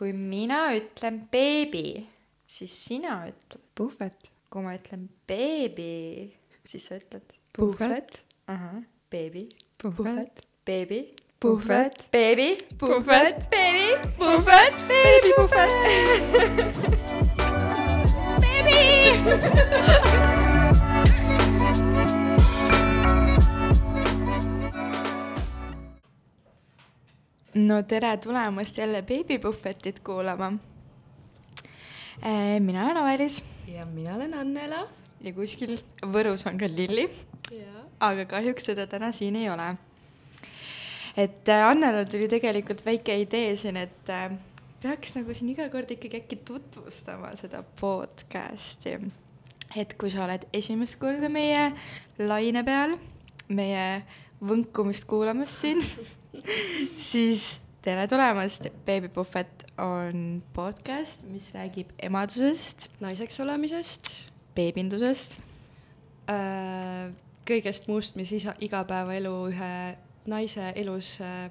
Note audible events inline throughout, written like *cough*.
kui mina ütlen beebi, siis sina ütled. puhvet. kui ma ütlen beebi, siis sa ütled. puhvet. ahah, beebi, puhvet. beebi, puhvet. beebi, puhvet. beebi, puhvet, beebi, puhvet. *laughs* no tere tulemast jälle beebipuhvetit kuulama. mina olen Avelis ja mina olen Annela. ja kuskil Võrus on ka Lilli, aga kahjuks teda täna siin ei ole. et äh, Annelal tuli tegelikult väike idee siin, et äh, peaks nagu siin iga kord ikkagi äkki tutvustama seda podcast'i. et kui sa oled esimest korda meie laine peal, meie võnkumist kuulamas siin *laughs* siis tere tulemast, Beebipuhvet on podcast, mis räägib emadusest, naiseks olemisest, beebindusest, äh, kõigest muust, mis isa, igapäevaelu ühe naise elus äh,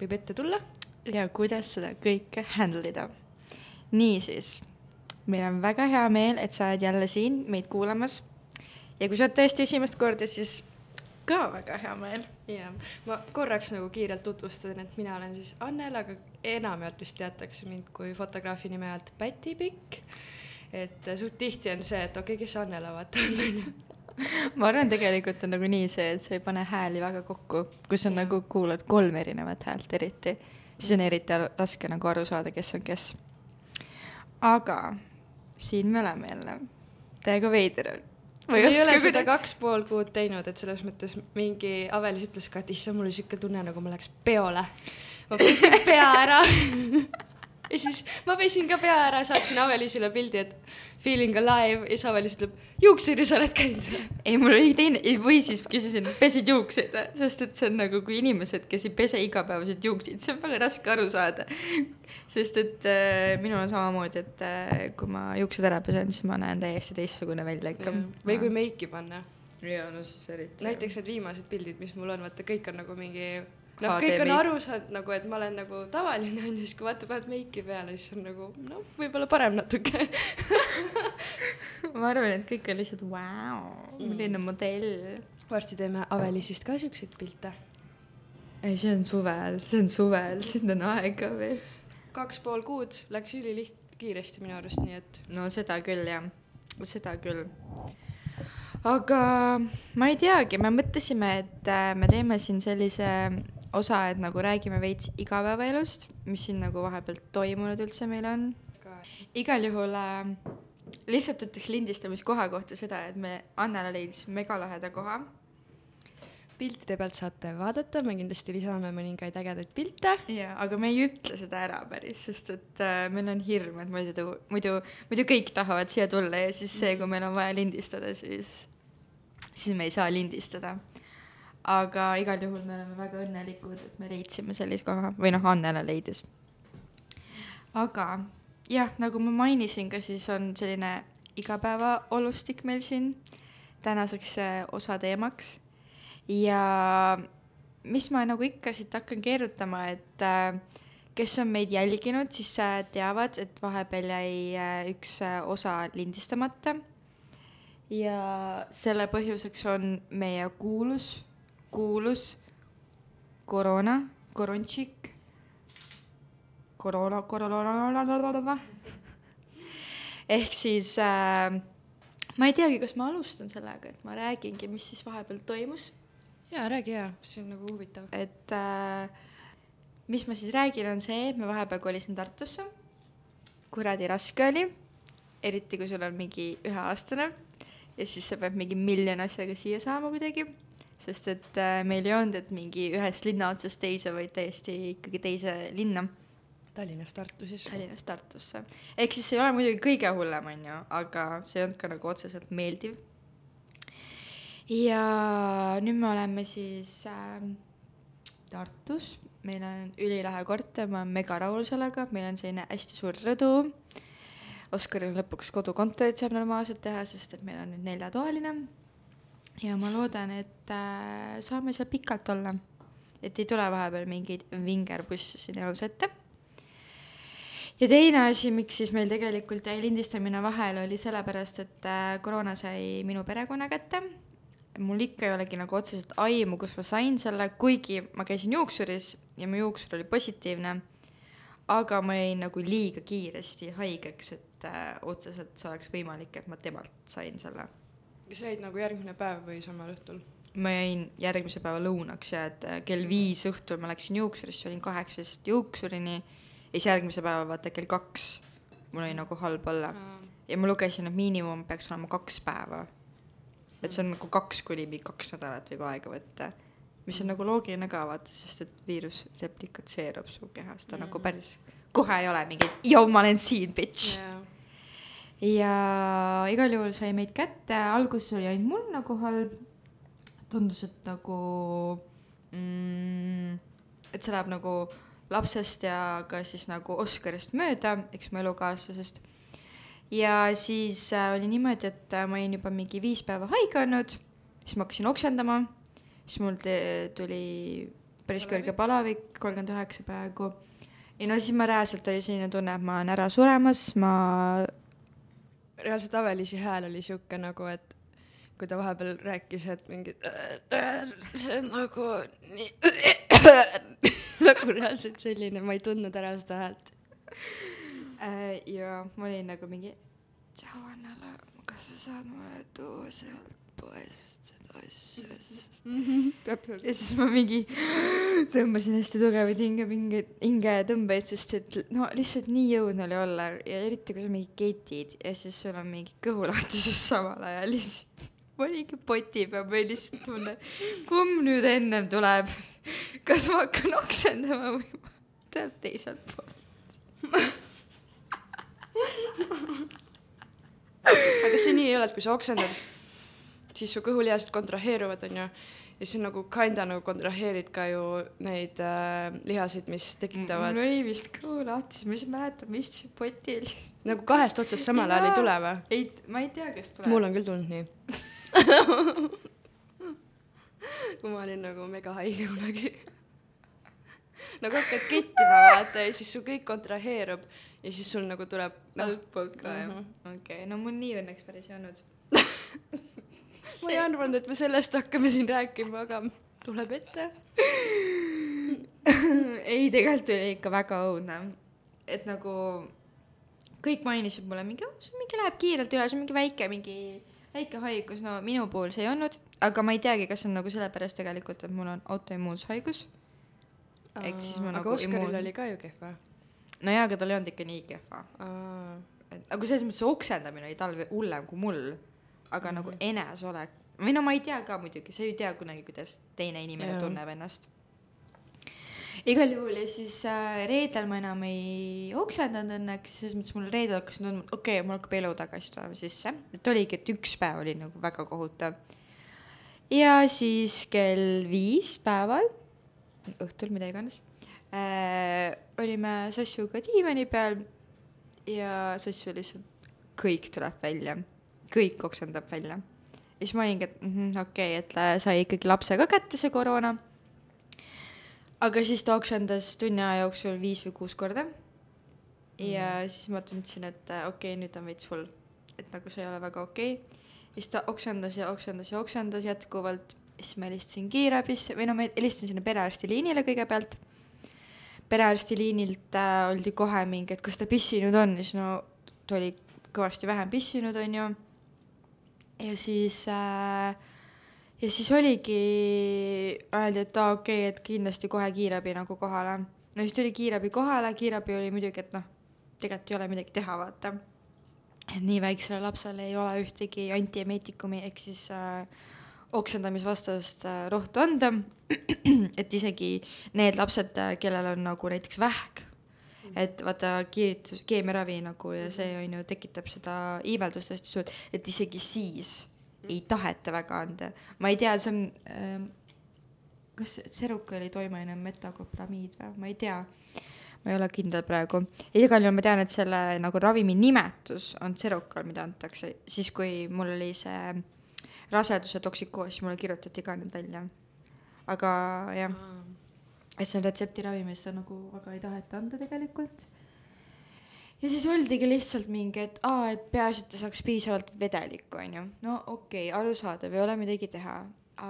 võib ette tulla. ja kuidas seda kõike handle ida. niisiis, meil on väga hea meel, et sa oled jälle siin meid kuulamas. ja kui sa oled tõesti esimest korda, siis ka väga hea meel. Ja ma korraks nagu kiirelt tutvustan, et mina olen siis Annela, aga enamjaolt vist teatakse mind kui fotograafi nime alt Pätipikk. et äh, suht tihti on see, et okei okay,, kes Annela vaata on, onju. ma arvan, tegelikult on nagu nii see, et sa ei pane hääli väga kokku, kui sa Jah. nagu kuulad kolm erinevat häält eriti, siis on eriti raske nagu aru saada, kes on kes. aga siin me oleme jälle, täiega veider on. Ma ei ole seda kaks pool kuud teinud, et selles mõttes mingi Avelis ütles ka, et issand, mul oli siuke tunne, nagu ma läheks peole. ma pesin pea ära *laughs* ja siis ma pesin ka pea ära, saatsin Avelisile pildi, et feeling alive ja siis Avelis ütleb, juuksuri sa oled käinud või? ei, mul oli teine, või siis küsisin, pesid juukseid või, sest et see on nagu, kui inimesed, kes ei pese igapäevaselt juukseid, see on väga raske aru saada. sest et äh, minul on samamoodi, et äh, kui ma juuksed ära pesen, siis ma näen täiesti teistsugune välja ikka. või kui meiki panna. jaa, no siis eriti. näiteks need viimased pildid, mis mul on, vaata kõik on nagu mingi noh, kõik on aru saanud nagu, et ma olen nagu tavaline onju, siis kui vaata paned meiki peale, siis on nagu noh, võib-olla parem natuke ma arvan, et kõik on lihtsalt vau, milline modell. varsti teeme Avelisist ka siukseid pilte ei, see on suvel, see on suvel, siin on aega veel. kaks pool kuud läks üliliht-, kiiresti minu arust, nii et no seda küll jah, seda küll. aga ma ei teagi, me mõtlesime, et äh, me teeme siin sellise osa, et nagu räägime veits igapäevaelust, mis siin nagu vahepeal toimunud üldse meil on. igal juhul äh, lihtsalt ütleks lindistamiskoha kohta seda, et me Annela leidis megalaheda koha piltide pealt saate vaadata, me kindlasti lisame mõningaid ägedaid pilte. jaa, aga me ei ütle seda ära päris, sest et äh, meil on hirm, et muidu, muidu, muidu kõik tahavad siia tulla ja siis see, kui meil on vaja lindistada, siis, siis me ei saa lindistada. Aga igal juhul me oleme väga õnnelikud, et me leidsime sellise koha või noh, Annela leidis. aga jah, nagu ma mainisin ka, siis on selline igapäevaolustik meil siin tänaseks äh, osa teemaks ja mis ma nagu ikka siit hakkan keerutama, et äh, kes on meid jälginud, siis äh, teavad, et vahepeal jäi äh, üks osa lindistamata. ja selle põhjuseks on meie kuulus, kuulus koroona, korontšik, koroona, koroona, ehk siis äh, ma ei teagi, kas ma alustan sellega, et ma räägingi, mis siis vahepeal toimus. Jaa, räägi jaa, see on nagu huvitav. et äh, mis ma siis räägin, on see, et ma vahepeal kolisin Tartusse. kuradi raske oli, eriti kui sul on mingi üheaastane. Ja siis sa pead mingi miljon asjaga siia saama kuidagi, sest et äh, meil ei olnud, et mingi ühest linna otsast teise, vaid täiesti ikkagi teise linna, Tallinnast Tartu siis. Tallinnast Tartusse. ehk siis see ei ole muidugi kõige hullem, on ju, aga see ei olnud ka nagu otseselt meeldiv. ja nüüd me oleme siis äh, Tartus, meil on ülilahe korter, ma olen mega rahul sellega, meil on selline hästi suur rõdu. Oskaril lõpuks kodukontorit saab normaalselt teha, sest et meil on nüüd neljatoaline. Ja ma loodan, et äh, saame seal pikalt olla, et ei tule vahepeal mingeid vingerbusse siin elus ette. ja teine asi, miks siis meil tegelikult jäi lindistamine vahele, oli sellepärast, et äh, koroona sai minu perekonna kätte. mul ikka ei olegi nagu otseselt aimu, kus ma sain selle, kuigi ma käisin juuksuris ja mu juuksur oli positiivne. aga ma jäin nagu liiga kiiresti haigeks, et äh, otseselt see oleks võimalik, et ma temalt sain selle. Sa jäid nagu järgmine päev või samal õhtul? ma jäin järgmise päeva lõunaks ja et äh, kell viis õhtul ma läksin juuksurisse, olin kaheksast juuksurini ja siis järgmise päeva vaata kell kaks mul oli nagu halb olla ja ma lugesin, et miinimum peaks olema kaks päeva. et see on nagu kaks kuni kaks nädalat võib aega võtta, mis on nagu loogiline ka vaata, sest et viirus replikatseerub su kehas, ta mm. nagu päris kohe ei ole mingi, joo, ma olen siin, bitch ja igal juhul sai meid kätte, alguses oli ainult mul nagu halb. tundus, et nagu mm,, et see läheb nagu lapsest ja ka siis nagu Oscarist mööda, eks mu elukaaslasest. ja siis äh, oli niimoodi, et äh, ma olin juba mingi viis päeva haige olnud, siis ma hakkasin oksendama, siis mul tuli päris kõrge palavik, kolmkümmend üheksa peaaegu. ja no siis ma reaalselt oli selline tunne, et ma olen ära suremas, ma reaalselt Avelisi hääl oli sihuke nagu, et kui ta vahepeal rääkis, et mingi see on nagu nii *laughs* nagu reaalselt selline, ma ei tundnud ära seda häält. Äh, ja ma olin nagu mingi, tšau Annela, kas sa saad mulle tuua sealt poest seda asja siis? *laughs* täpselt. ja siis ma mingi *gasps* tõmbasin hästi tugevaid hingepingeid, hingetõmbeid, sest et no lihtsalt nii jõudnud oli olla ja eriti kui sa mingi ketid ja siis sul on mingi kõhulahtisus samal ajal ja siis *laughs* ma olingi poti peal, ma olin lihtsalt tunne, kumb nüüd ennem tuleb. kas ma hakkan oksendama või ma *laughs* tuleb teiselt poolt. aga see nii ei ole, et kui sa oksendad, siis su kõhulihased kontraheeruvad, onju, ja siis nagu kinda nagu kontraheerid ka ju neid äh, lihaseid, mis tekitavad mul oli vist kõhu lahti, siis ma lihtsalt mäletan, ma istusin potil. nagu kahest otsast samal ajal ei tule või? ei, ma ei tea, kas tuleb. mul on küll tulnud nii. kui ma olin nagu mega haige kunagi. nagu hakkad kettima vaata ja siis su kõik kontraheerub ja siis sul nagu tuleb noh, altpoolt ka jah Mhm., okei, no mul nii õnneks päris ei olnud. *laughs* ma ei arvanud, et me sellest hakkame siin rääkima, aga tuleb ette. *laughs* ei, tegelikult oli ikka väga õudne, et nagu kõik mainisid mulle mingi, see mingi läheb kiirelt üle, see on mingi väike, mingi väike haigus, no minu puhul see ei olnud, aga ma ei teagi, kas see on nagu sellepärast tegelikult, et mul on autoimmuunshaigus. Ehk siis ma aga nagu Oscaril immuun- oli ka ju kehva. no jaa, aga tal ei olnud ikka nii kehva. nagu selles mõttes see oksendamine oli tal hullem kui mul, aga mm -hmm. nagu eneseolek, või no ma ei tea ka muidugi, sa ei tea kunagi, kuidas teine inimene Jaa. tunneb ennast. igal juhul ja siis äh, reedel ma enam ei oksendanud õnneks, selles mõttes mul reedel hakkas tundma, okei okay,, mul hakkab elu tagasi tulema sisse, et oligi, et üks päev oli nagu väga kohutav. ja siis kell viis päeval, õhtul, mida iganes äh,, olime Sassuga diivani peal ja Sassu lihtsalt kõik tuleb välja, kõik oksendab välja. ja siis ma olingi, et mm, okei okay,, et äh, sai ikkagi lapse ka kätte see koroona. aga siis ta oksendas tunni aja jooksul viis või kuus korda. ja siis ma tundsin, et äh, okei okay,, nüüd on veits hull, et nagu see ei ole väga okei okay.. ja siis ta oksendas ja oksendas ja oksendas jätkuvalt, siis ma helistasin kiirabisse või no ma helistasin sinna perearstiliinile kõigepealt perearstiliinilt äh, oldi kohe mingi, et kas ta pissinud on, siis no ta oli kõvasti vähem pissinud, onju. Ja siis äh,, ja siis oligi, öeldi, et aa okei okay,, et kindlasti kohe kiirabi nagu kohale. no siis tuli kiirabi kohale, kiirabi oli muidugi, et noh, tegelikult ei ole midagi teha, vaata. et nii väiksele lapsele ei ole ühtegi antiemeetikumi ehk siis äh, oksendamisvastast äh, rohtu anda. *clears throat* et isegi need lapsed, kellel on nagu näiteks vähk, et vaata kiiritus, keemiaravi nagu ja see on ju tekitab seda iiveldust hästi suurt, et isegi siis ei taheta väga anda. ma ei tea, see on ähm,, kas seruka oli toimeaine metakoplamiid või, ma ei tea. ma ei ole kindel praegu. igal juhul ma tean, et selle nagu ravimi nimetus on serukal, mida antakse siis, kui mul oli see raseduse toksikoos, siis mulle kirjutati ka need välja. aga jah, et see on retseptiravim ja seda nagu väga ei taheta anda tegelikult. ja siis oldigi lihtsalt mingi, et aa, et peaasi, et ta saaks piisavalt vedelikku, onju. no okei okay,, arusaadav, ei ole midagi teha.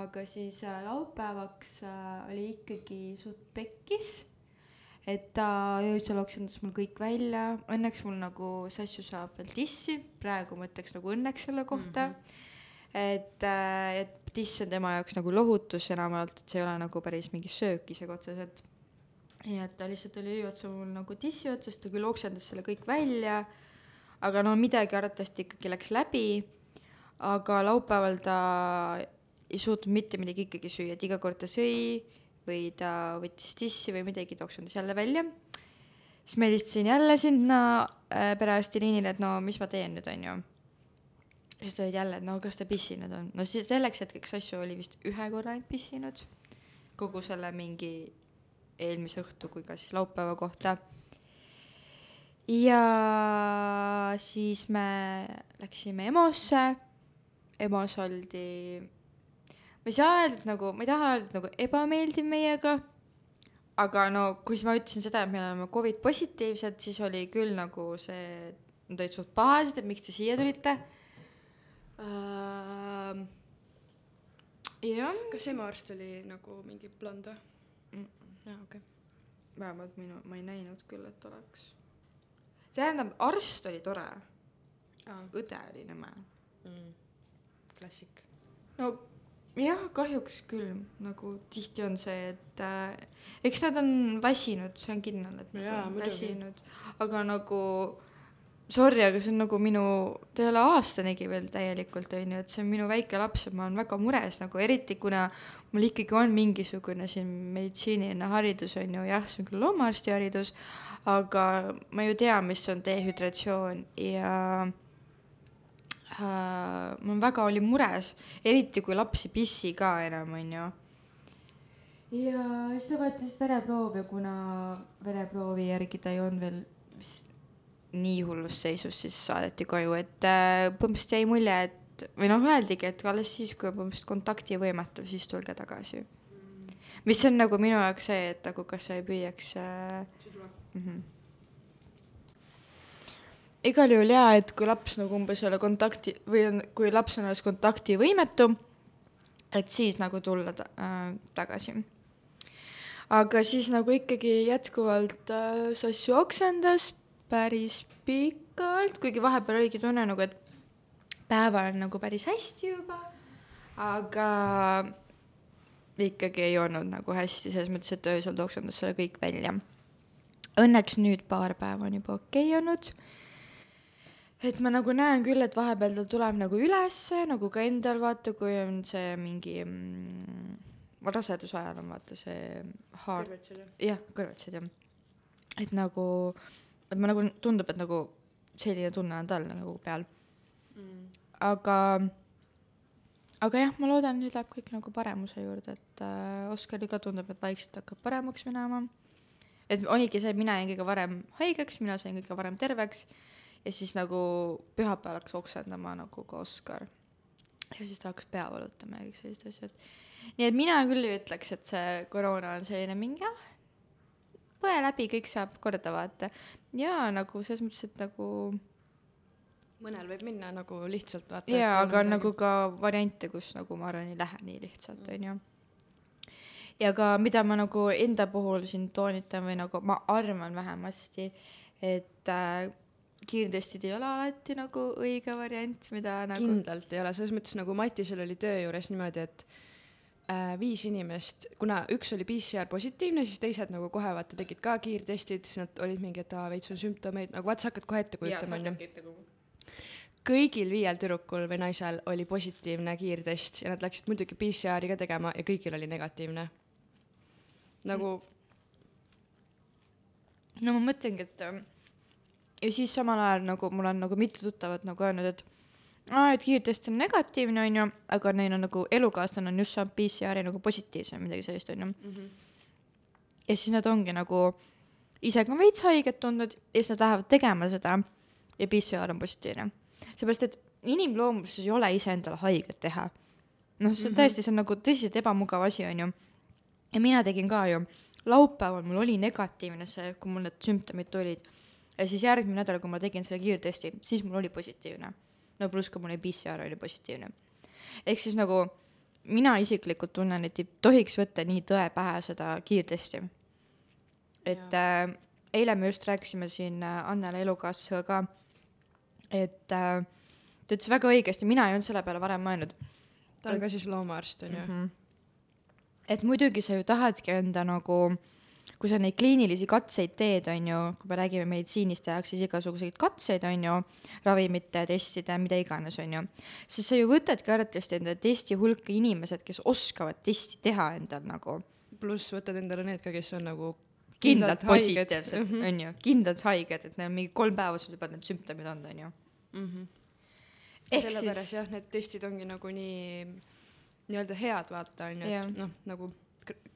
aga siis äh, laupäevaks äh, oli ikkagi suht pekkis. et ta öösel oksendas mul kõik välja, õnneks mul nagu Sassu saab veel tissi, praegu ma ütleks nagu õnneks selle kohta mm. -hmm. et, et tiss on tema jaoks nagu lohutus enamjaolt, et see ei ole nagu päris mingi söök isegi otseselt nii et ta lihtsalt oli öö otsa mul nagu tissi otsas, ta küll oksendas selle kõik välja, aga no midagi arvatavasti ikkagi läks läbi, aga laupäeval ta ei suutnud mitte midagi ikkagi süüa, et iga kord ta sõi või ta võttis tissi või midagi, ta oksendas jälle välja. siis ma helistasin jälle sinna äh, perearstiliinile, et no mis ma teen nüüd, on ju. Siis ta oli jälle, et no kas ta pissinud on, no siis selleks hetkeks asju oli vist ühe korra ainult pissinud, kogu selle mingi eelmise õhtu kui ka siis laupäeva kohta. ja siis me läksime EMO-sse, EMO-s oldi, ma ei saa öelda, et nagu, ma ei taha öelda, et nagu ebameeldiv meiega, aga no kui siis ma ütlesin seda, et me oleme Covid positiivsed, siis oli küll nagu see, nad olid suht pahased, et miks te siia tulite uh,. jah kas ema arst oli nagu mingi blond või? Mm. aa, okei. vähemalt minu, ma ei näinud küll, et oleks. tähendab, arst oli tore, aa, õde oli nõme. Mm. klassik. no jah, kahjuks küll, nagu tihti on see, et äh, eks nad on väsinud, see on kindel, et nad Jaa, on muidugi. väsinud, aga nagu sorry, aga see on nagu minu, ta ei ole aastanegi veel täielikult, on ju, et see on minu väike laps ja ma olen väga mures nagu eriti, kuna mul ikkagi on mingisugune siin meditsiiniline haridus, on ju, jah, see on küll loomaarsti haridus, aga ma ju tean, mis on dehüdratsioon ja äh, ma väga olin mures, eriti kui laps ei pissi ka enam, on ju. ja siis ta võttis vereproovi kuna vereproovi järgi ta ei olnud veel nii hullus seisus, siis saadeti koju, et äh, põhimõtteliselt jäi mulje, et või noh, öeldigi, et alles siis, kui on põhimõtteliselt kontaktivõimetu, siis tulge tagasi. mis on nagu minu jaoks see, et nagu kas sa ei püüaks äh, mm. -hmm. igal juhul jaa, et kui laps nagu umbes ei ole kontakti või on, kui laps on alles kontaktivõimetu, et siis nagu tulla ta, äh, tagasi. aga siis nagu ikkagi jätkuvalt äh, Sassu oksendas päris pikalt, kuigi vahepeal oligi tunne nagu, et päeval on nagu päris hästi juba, aga ikkagi ei olnud nagu hästi, selles mõttes, et öösel ta oksendas selle kõik välja. Õnneks nüüd paar päeva on juba okei okay olnud et ma nagu näen küll, et vahepeal ta tuleb nagu ülesse, nagu ka endal vaata, kui on see mingi mm, raseduse ajal on vaata see haar, jah, kõrvetsed jah. et nagu, et ma nagu tundub, et nagu selline tunne on tal nagu peal, Mm. aga, aga jah, ma loodan, nüüd läheb kõik nagu paremuse juurde, et äh, Oskaril ka tundub, et vaikselt hakkab paremaks minema. et oligi see, mina jäin kõige varem haigeks, mina sain kõige varem terveks ja siis nagu pühapäeval hakkas oksendama nagu ka Oskar. ja siis ta hakkas pea valutama ja kõik sellised asjad. nii et mina küll ei ütleks, et see koroona on selline mingi jah, põe läbi, kõik saab korda vaata. jaa, nagu selles mõttes, et nagu mõnel võib minna nagu lihtsalt vaata. jaa, aga on nagu ka variante, kus nagu ma arvan, ei lähe nii lihtsalt, onju. ja ka mida ma nagu enda puhul siin toonitan või nagu ma arvan vähemasti, et äh, kiirtestid ei ole alati nagu õige variant, mida nagu kindlalt ei ole, selles mõttes nagu Matisel oli töö juures niimoodi, et äh, viis inimest, kuna üks oli PCR positiivne, siis teised nagu kohe vaata tegid ka kiirtestid, siis nad olid mingi, et aa, veits on sümptomeid, nagu vaata, sa hakkad kohe ette kujutama, onju. kõigil viiel tüdrukul või naisel oli positiivne kiirtest ja nad läksid muidugi PCR-i ka tegema ja kõigil oli negatiivne. nagu no ma mõtlengi, et ähm, ja siis samal ajal nagu mul on nagu mitu tuttavat nagu öelnud, et aa, et kiirtest on negatiivne, onju, aga neil on nagu elukaaslane on just saanud PCR-i nagu positiivse või midagi sellist, onju. ja siis nad ongi nagu ise ka veits haiget tundnud ja siis nad lähevad tegema seda ja PCR on positiivne. seepärast, et inimloomuses ei ole iseendale haiget teha. noh, see on tõesti, see on nagu tõsiselt ebamugav asi, onju. ja mina tegin ka ju, laupäeval mul oli negatiivne see, kui mul need sümptomid tulid. ja siis järgmine nädal, kui ma tegin selle kiirtesti, siis mul oli positiivne. No pluss ka mul PCR oli positiivne. ehk siis nagu mina isiklikult tunnen, et ei tohiks võtta nii tõe pähe seda kiirtesti. et äh, eile me just rääkisime siin äh, Annele elukaaslasega ka, et äh, ta ütles väga õigesti, mina ei olnud selle peale varem mõelnud ta on ka siis loomaarst on ju. mm. -hmm. et muidugi sa ju tahadki enda nagu, kui sa neid kliinilisi katseid teed, on ju, kui me räägime meditsiinist, tehakse siis igasuguseid katseid, on ju, ravimite, testide, mida iganes, on ju, siis sa ju võtadki arvatavasti enda testi hulka inimesed, kes oskavad testi teha endal nagu pluss võtad endale need ka, kes on nagu kindlalt haiged. positiivsed, Mhm. on ju, kindlalt haiged, et neil on mingi kolm päeva sul juba need sümptomid olnud, on ju. mm. -hmm. sellepärast siis, jah, need testid ongi nagu nii nii-öelda head vaata on ju, Jah. et noh, nagu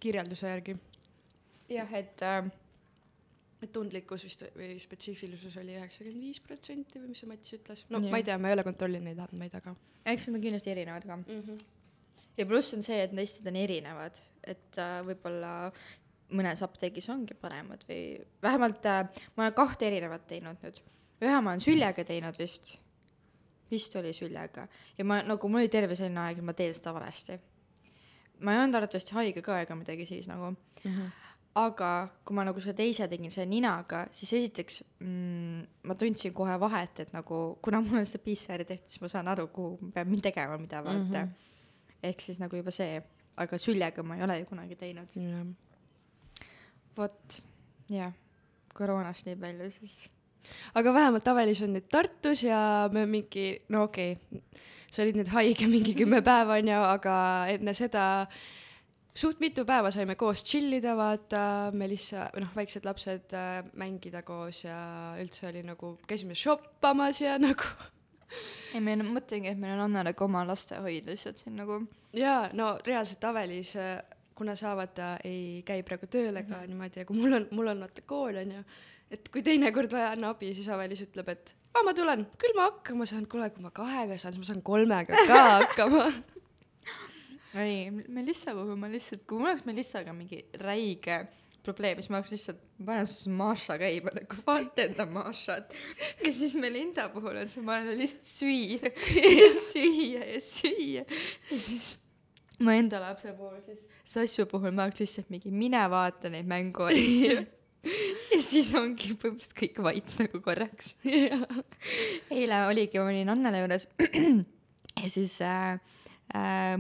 kirjelduse järgi. jah, et äh, tundlikkus vist või spetsiifilisus oli üheksakümmend viis protsenti või mis see Mats ütles, no Jah. ma ei tea, ma ei ole kontrollinud neid andmeid, aga eks nad on kindlasti erinevad ka. mm. -hmm. ja pluss on see, et testid on erinevad, et äh, võib-olla mõnes apteegis ongi paremad või vähemalt äh, ma olen kahte erinevat teinud nüüd. ühe ma olen süljega teinud vist, vist oli süljega ja ma nagu mul oli terve selline aeg, ma teen seda valesti. ma ei olnud arvatavasti haige ka ega midagi siis nagu, Mm -hmm. Aga kui ma nagu selle teise tegin selle ninaga, siis esiteks mm, ma tundsin kohe vahet, et nagu kuna mul on seda PCR-i tehtud, siis ma saan aru, kuhu ma pean tegema, mida vaata mm. -hmm. ehk siis nagu juba see, aga süljega ma ei ole ju kunagi teinud. jah. vot, jah, koroonast nii palju siis. aga vähemalt Avelis on nüüd Tartus ja me mingi, no okei okay,, sa olid nüüd haige mingi kümme päeva onju, aga enne seda suht mitu päeva saime koos chill ida, vaata, Melissa, noh, väiksed lapsed äh, mängida koos ja üldse oli nagu, käisime shoppamas ja *laughs* nagu ei, on, mõtlengi, et meil on Annele ka oma lastehoid lihtsalt siin nagu. jaa, no reaalselt Avelis, kuna sa vaata ei käi praegu tööl ega mm -hmm. niimoodi ja kui mul on, mul on vaata kool onju, et kui teinekord vaja on abi, siis Avelis ütleb, et aa, ma tulen, küll ma hakkama saan, kuule, kui ma kahega saan, siis ma saan kolmega ka hakkama. *laughs* ei, Melissa puhul ma lihtsalt, kui mul oleks Melissaga mingi räige probleem, siis ma oleks lihtsalt, ma panen siis Maša käima nagu vaata enda Mašat. ja siis Melinda puhul on see, ma olen lihtsalt süüa, lihtsalt süüa ja süüa ja siis ma enda lapse puhul siis, Sassu puhul ma oleks lihtsalt mingi mine vaata neid mänguasju. ja siis ongi põhimõtteliselt kõik vait nagu korraks. eile oligi, ma olin Annele juures ja siis äh,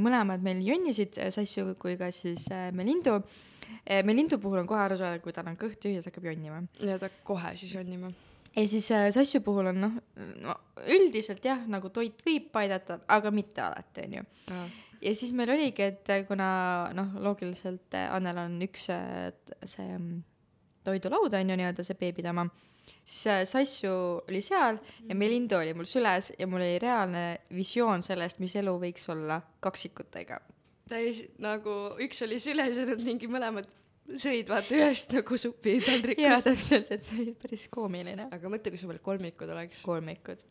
mõlemad meil jonnisid, Sassu kui ka siis äh, Melindu äh,. Melindu puhul on kohe aru saada, kui tal on kõht tühi, siis hakkab jonnima. ja ta kohe siis on niimoodi. ja siis äh, Sassu puhul on noh no,, üldiselt jah, nagu toit võib aidata, aga mitte alati, onju. ja siis meil oligi, et äh, kuna noh, loogiliselt äh, Annel on üks äh, see mm, toidulaud on ju nii-öelda see beebide oma, siis äh, Sassu oli seal ja Melinda oli mul süles ja mul oli reaalne visioon sellest, mis elu võiks olla kaksikutega. täis nagu üks oli süles ja nad mingi mõlemad sõid vaata ühest nagu jaa, supitaldrikust. täpselt, et see oli päris koomiline. aga mõtle, kui sul veel kolmikud oleks. kolmikud.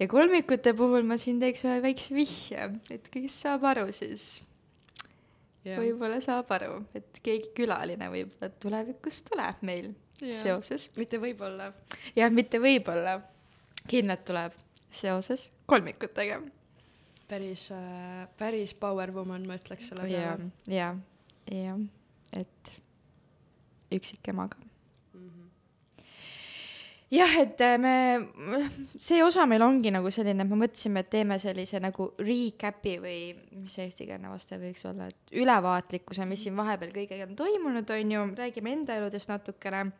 ja kolmikute puhul ma siin teeks ühe väikse vihje, et kes saab aru, siis võib-olla saab aru, et keegi külaline võib-olla tulevikus tuleb meil Jaa. seoses, mitte võib-olla. jah, mitte võib-olla, kindlalt tuleb seoses kolmikutega. päris äh,, päris power woman, ma ütleks selle ja peale., ja, ja, et üksikemaga. jah, et äh, me, *laughs* see osa meil ongi nagu selline, et me mõtlesime, et teeme sellise nagu recap'i või mis see eestikeelne vaste võiks olla, et ülevaatlikkuse, mis siin vahepeal kõigega on toimunud, on ju, räägime enda eludest natukene.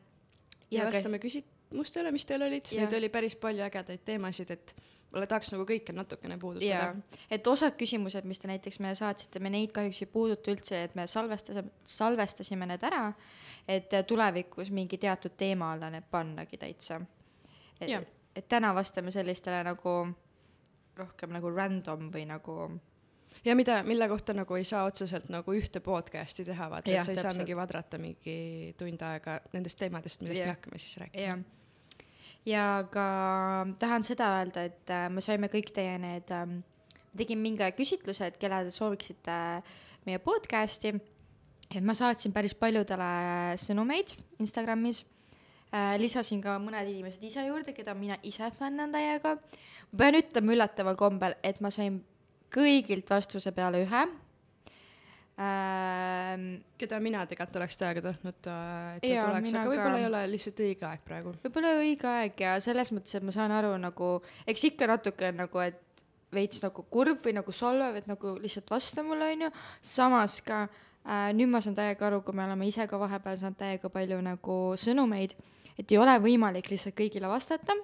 ja ka- vastame küsimustele, mis teil olid, sest neid oli päris palju ägedaid teemasid, et mulle tahaks nagu kõike natukene puudutada., et osad küsimused, mis te näiteks meile saatsite, me neid kahjuks ei puuduta üldse, et me salvestasime, salvestasime need ära, et tulevikus mingi teatud teema alla need pannagi täitsa. Et, et täna vastame sellistele nagu rohkem nagu random või nagu ja mida, mille kohta nagu ei saa otseselt nagu ühte podcast'i teha, vaata, et sa ei saa täpselt. mingi vadrata mingi tund aega nendest teemadest, millest Jah. me hakkame siis rääkima. ja ka tahan seda öelda, et äh, me saime kõik teie need ähm,, tegin mingi küsitluse, et kellele te sooviksite meie podcast'i. Et ma saatsin päris paljudele sõnumeid Instagramis äh,. lisasin ka mõned inimesed ise juurde, keda mina ise fännan täiega. ma pean ütlema üllataval kombel, et ma sain kõigilt vastuse peale ühe ähm,. keda mina tegelikult oleks täiega tahtnud, et ta tuleks, aga ka. võib-olla ei ole lihtsalt õige aeg praegu. võib-olla õige aeg ja selles mõttes, et ma saan aru nagu, eks ikka natuke nagu, et veits nagu kurb või nagu solvav, et nagu lihtsalt vasta mulle, onju. samas ka äh, nüüd ma saan täiega aru, kui me oleme ise ka vahepeal saanud täiega palju nagu sõnumeid, et ei ole võimalik lihtsalt kõigile vastata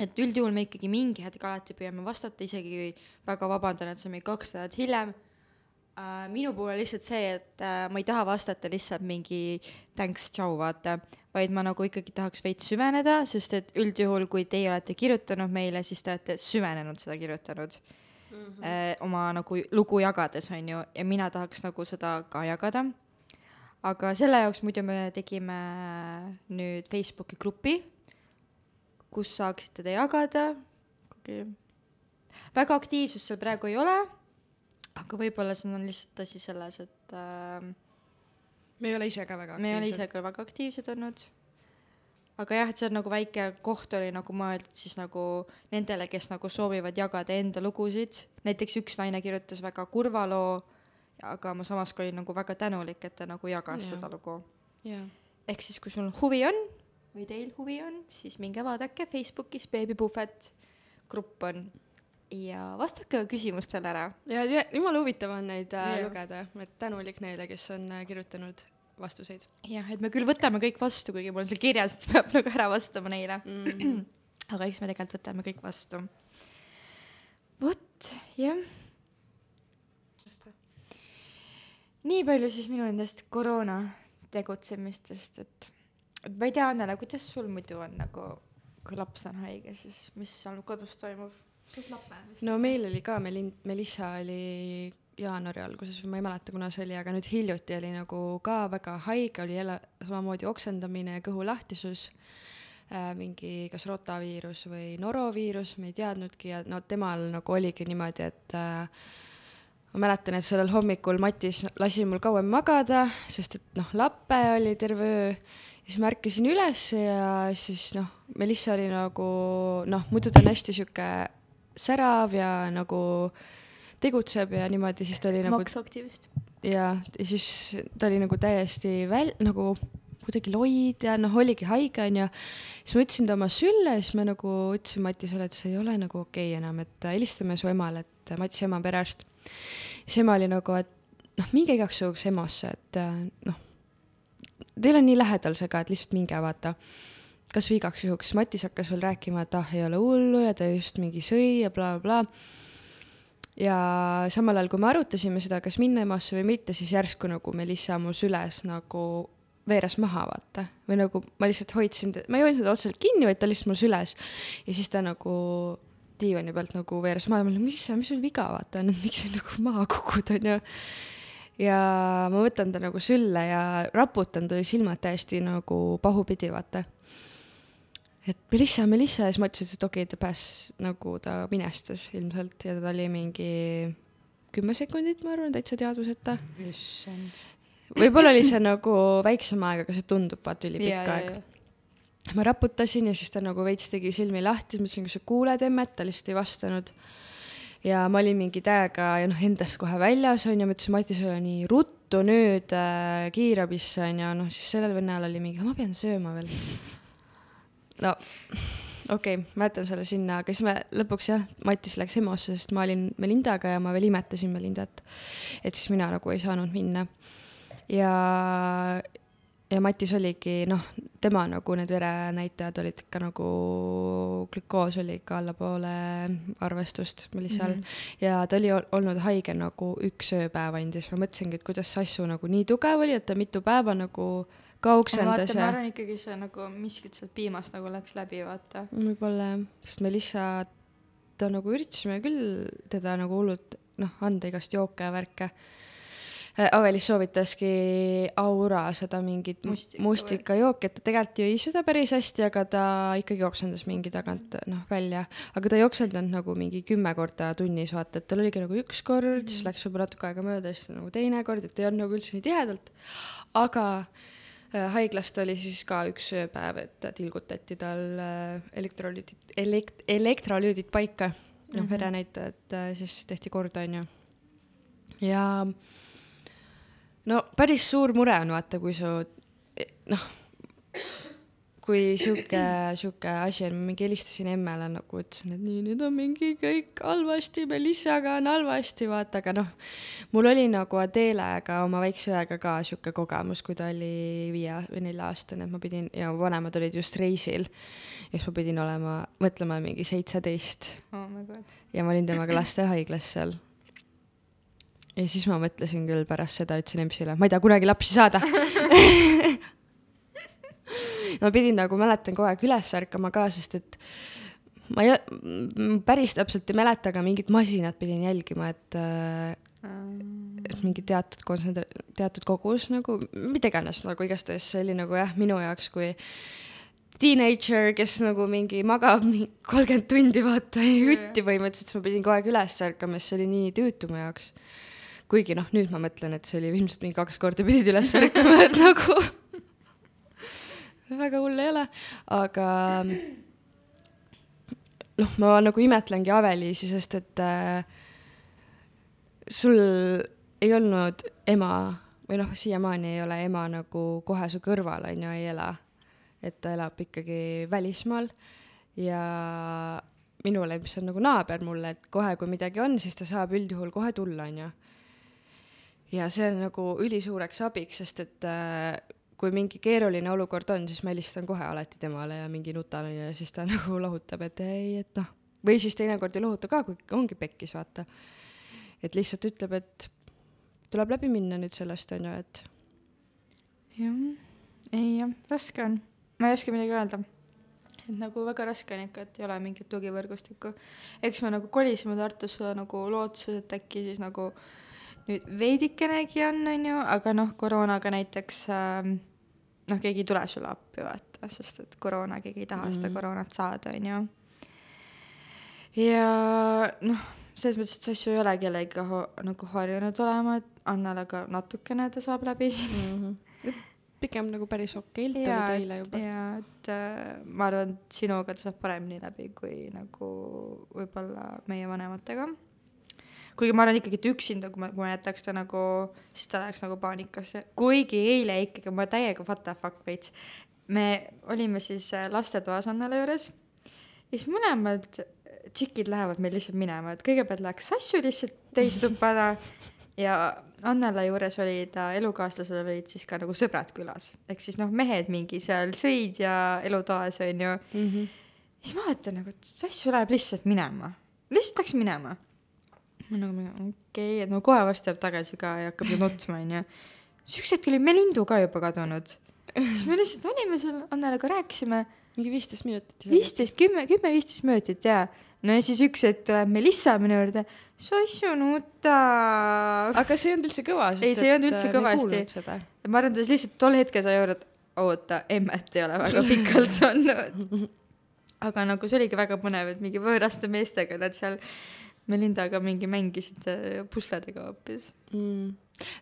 et üldjuhul me ikkagi mingi hetk alati püüame vastata, isegi väga vabandan, et see on mingi kaks nädalat hiljem uh,. minu puhul on lihtsalt see, et uh, ma ei taha vastata lihtsalt mingi thanks, tšau, vaata, vaid ma nagu ikkagi tahaks veits süveneda, sest et üldjuhul, kui teie olete kirjutanud meile, siis te olete süvenenud seda kirjutanud mm. -hmm. Oma nagu lugu jagades, on ju, ja mina tahaks nagu seda ka jagada. aga selle jaoks muidu me tegime nüüd Facebooki grupi kus saaksite te jagada okay.. väga aktiivsust seal praegu ei ole, aga võib-olla see on lihtsalt asi selles, et äh, me ei ole ise ka väga me ei ole ise ka väga aktiivsed olnud. Aga jah, et see on nagu väike koht oli nagu mõeldud siis nagu nendele, kes nagu soovivad jagada enda lugusid. näiteks üks naine kirjutas väga kurva loo, aga ma samas ka olin nagu väga tänulik, et ta nagu jagas Jaa. seda lugu jah, ehk siis, kui sul huvi on või teil huvi on, siis minge vaadake Facebookis Baby Puhvet grupp on ja vastake küsimustele ära. ja, ja jumala huvitav on neid äh, lugeda, et tänulik neile, kes on äh, kirjutanud vastuseid jah, et me küll võtame kõik vastu, kuigi mul on seal kirjas, et peab *laughs* nagu ära vastama neile, mm. *clears throat* aga eks me tegelikult võtame kõik vastu. vot, jah. nii palju siis minu nendest koroona tegutsemistest, et, et ma ei tea, Annele, kuidas sul muidu on nagu, kui laps on haige, siis mis seal kodus toimub? no meil oli ka, Melin-, Melissa oli jaanuari alguses või ma ei mäleta, kuna see oli, aga nüüd hiljuti oli nagu ka väga haige, oli jälle samamoodi oksendamine ja kõhulahtisus äh,, mingi kas rotaviirus või noroviirus, me ei teadnudki ja no temal nagu oligi niimoodi, et äh, ma mäletan, et sellel hommikul Matis lasi mul kauem magada, sest et noh, lape oli terve öö. Ja siis ma ärkasin üles ja siis noh, Melissa oli nagu noh, muidu ta on hästi sihuke särav ja nagu tegutseb ja niimoodi, siis ta oli nagu maksaktivist. ja, ja siis ta oli nagu täiesti väl-, nagu kuidagi loid ja noh, oligi haige onju. siis ma ütlesin ta oma sülle siis ma nagu ütlesin Matisele, et see ei ole nagu okei okay enam, et helistame su emale, et Matise ema on perearst. siis ema oli nagu, et noh, minge igaks juhuks EMO-sse, et noh, teil on nii lähedal see ka, et lihtsalt minge vaata kas või igaks juhuks, Matis hakkas veel rääkima, et ah, ei ole hullu ja ta just mingi sõi ja blablabla bla.. Ja samal ajal, kui me arutasime seda, kas minna EMO-sse või mitte, siis järsku nagu Melissa mul süles nagu veeres maha, vaata. või nagu ma lihtsalt hoidsin, ma ei hoidnud otseselt kinni, vaid ta lihtsalt mul süles. ja siis ta nagu diivani pealt nagu veeres maha, ma olin, mis sa, mis sul viga, vaata, miks sa nagu maha kukud, onju ja ma võtan ta nagu sülle ja raputan tal silmad täiesti nagu pahupidi, vaata et Melissa, Melissa ja siis ma ütlesin, et okei okay,, ta pääses nagu ta minestas ilmselt ja ta oli mingi kümme sekundit, ma arvan, täitsa teadvuseta. võib-olla oli see nagu väiksem aeg, aga see tundub vaata ülipikk aeg. ma raputasin ja siis ta nagu veits tegi silmi lahti, siis ma ütlesin, kas sa kuuled emmet, ta lihtsalt ei vastanud. ja ma olin mingi täiega ja noh, endast kohe väljas onju, ma ütlesin Matisele nii ruttu nüüd äh, kiirabisse onju, noh siis sellel vennal oli mingi, ma pean sööma veel. No okei okay,, ma jätan selle sinna, aga siis me lõpuks jah, Matis läks EMO-sse, sest ma olin Melindaga ja ma veel imetasin Melindat. et siis mina nagu ei saanud minna. ja, ja Matis oligi noh, tema nagu need verenäitajad olid ikka nagu, glükoos oli ikka allapoole arvestust Melissal mm. -hmm. ja ta oli ol- olnud haige nagu üks ööpäev siis ma mõtlesingi, et kuidas Sassu nagu nii tugev oli, et ta mitu päeva nagu ka ma oksendas vaatan, ma ja arvan ikkagi see nagu miskit sealt piimast nagu läks läbi, vaata. võib-olla jah, sest Melissa, ta nagu üritasime küll teda nagu hullult noh, anda igast jooke ja värke. Avelis soovitaski Aura seda mingit Mustika mustikajooki, et ta tegelikult jõi seda päris hästi, aga ta ikkagi oksendas mingi tagant noh välja, aga ta ei oksendanud nagu mingi kümme korda tunnis, vaata, et tal oligi nagu üks kord mm, -hmm. siis läks võib-olla natuke aega mööda, siis nagu teine kord, et ei olnud nagu üldse nii tihedalt, aga Äh, haiglast oli siis ka üks ööpäev, et tilgutati tal äh, elektrolüüdid, elekt-, elektrolüüdid paika, noh Mhm. verenäitajad äh, siis tehti korda, onju. ja no päris suur mure on vaata, kui su noh, kui sihuke, sihuke asi on, ma mingi helistasin emmele nagu ütlesin, et nii, nüüd on mingi kõik halvasti, Melissaga on halvasti, vaata, aga noh, mul oli nagu Adeelega, oma väikse õega ka sihuke kogemus, kui ta oli viie või nelja-aastane, et ma pidin ja vanemad olid just reisil. ja siis ma pidin olema, mõtlema mingi seitseteist oh ja ma olin temaga lastehaiglas seal. ja siis ma mõtlesin küll pärast seda, ütlesin EMS-ile, ma ei taha kunagi lapsi saada. *laughs* ma pidin nagu mäletan kogu aeg üles ärkama ka, sest et ma ei, päris täpselt ei mäleta, aga mingit masinat pidin jälgima, et äh, et mingi teatud kontsentra-, teatud kogus nagu, mida iganes nagu igastahes see oli nagu jah, minu jaoks kui teenager, kes nagu mingi magab kolmkümmend tundi vaata jutti põhimõtteliselt, siis ma pidin kogu aeg üles ärkama, sest see oli nii tüütu mu jaoks. kuigi noh, nüüd ma mõtlen, et see oli ilmselt mingi kaks korda pidid üles ärkama, et nagu väga hull ei ole, aga noh, ma nagu imetlengi Aveliisi, sest et äh, sul ei olnud ema või noh, siiamaani ei ole ema nagu kohe su kõrval on ju, ei ela. et ta elab ikkagi välismaal ja minule, mis on nagu naaber mulle, et kohe, kui midagi on, siis ta saab üldjuhul kohe tulla, on ju. ja see on nagu ülisuureks abiks, sest et äh, kui mingi keeruline olukord on, siis ma helistan kohe alati temale ja mingi nutan ja siis ta *laughs* nagu lohutab, et ei, et noh, või siis teinekord ei lohuta ka, kui ongi pekkis, vaata. Et lihtsalt ütleb, et tuleb läbi minna nüüd sellest, on ju, et jah, ei jah, raske on, ma ei oska midagi öelda. et nagu väga raske on ikka, et ei ole mingit tugivõrgustikku. eks me nagu kolisime Tartusse nagu lootuses, et äkki siis nagu nüüd veidikenegi on, on ju, aga noh, koroonaga näiteks ähm, noh, keegi ei tule sulle appi, vaata, sest et koroona, keegi ei taha mm. seda Mhm. koroonat saada, on ju. ja noh, selles mõttes, et see asju ei ole kellegagi nagu harjunud olema, et Annele ka natukene ta saab läbi siin mm -hmm. pigem nagu päris okeilt oli teile juba. ja et äh, ma arvan, et sinuga ta saab paremini läbi kui nagu võib-olla meie vanematega. Kuigi ma arvan ikkagi, et üksinda, kui ma, ma jätaks ta nagu, siis ta läheks nagu paanikasse, kuigi eile ikkagi ma täiega what the fuck veits. me olime siis äh, lastetoas Annele juures ja siis mõlemad tšikid lähevad meil lihtsalt minema, et kõigepealt läks Sassu lihtsalt teise tuppa ära ja Annela juures oli ta elukaaslasel olid siis ka nagu sõbrad külas, ehk siis noh, mehed mingi seal sõid ja elutoas onju. Mm -hmm. siis ma vaatan nagu, et Sassu läheb lihtsalt minema, lihtsalt läks minema. Ma nagu okei okay,, et no kohe varsti tuleb tagasi ka ja hakkab ju nutma onju. üks hetk oli Melindu ka juba kadunud. siis me lihtsalt olime seal Annelega rääkisime mingi viisteist minutit. viisteist, kümme, kümme, viisteist minutit jaa. no ja siis üks hetk tuleb Melissa minu juurde, Sassu nutab. aga see ei olnud üldse kõva, sest Ei, see ei olnud üldse äh, me kõvasti. ma arvan, ta lihtsalt tol hetkel sai aru, et oota, emmet ei ole väga pikalt olnud. *laughs* aga nagu see oligi väga põnev, et mingi võõraste meestega nad seal Melindaga mingi mängisid äh, pusledega hoopis. mm..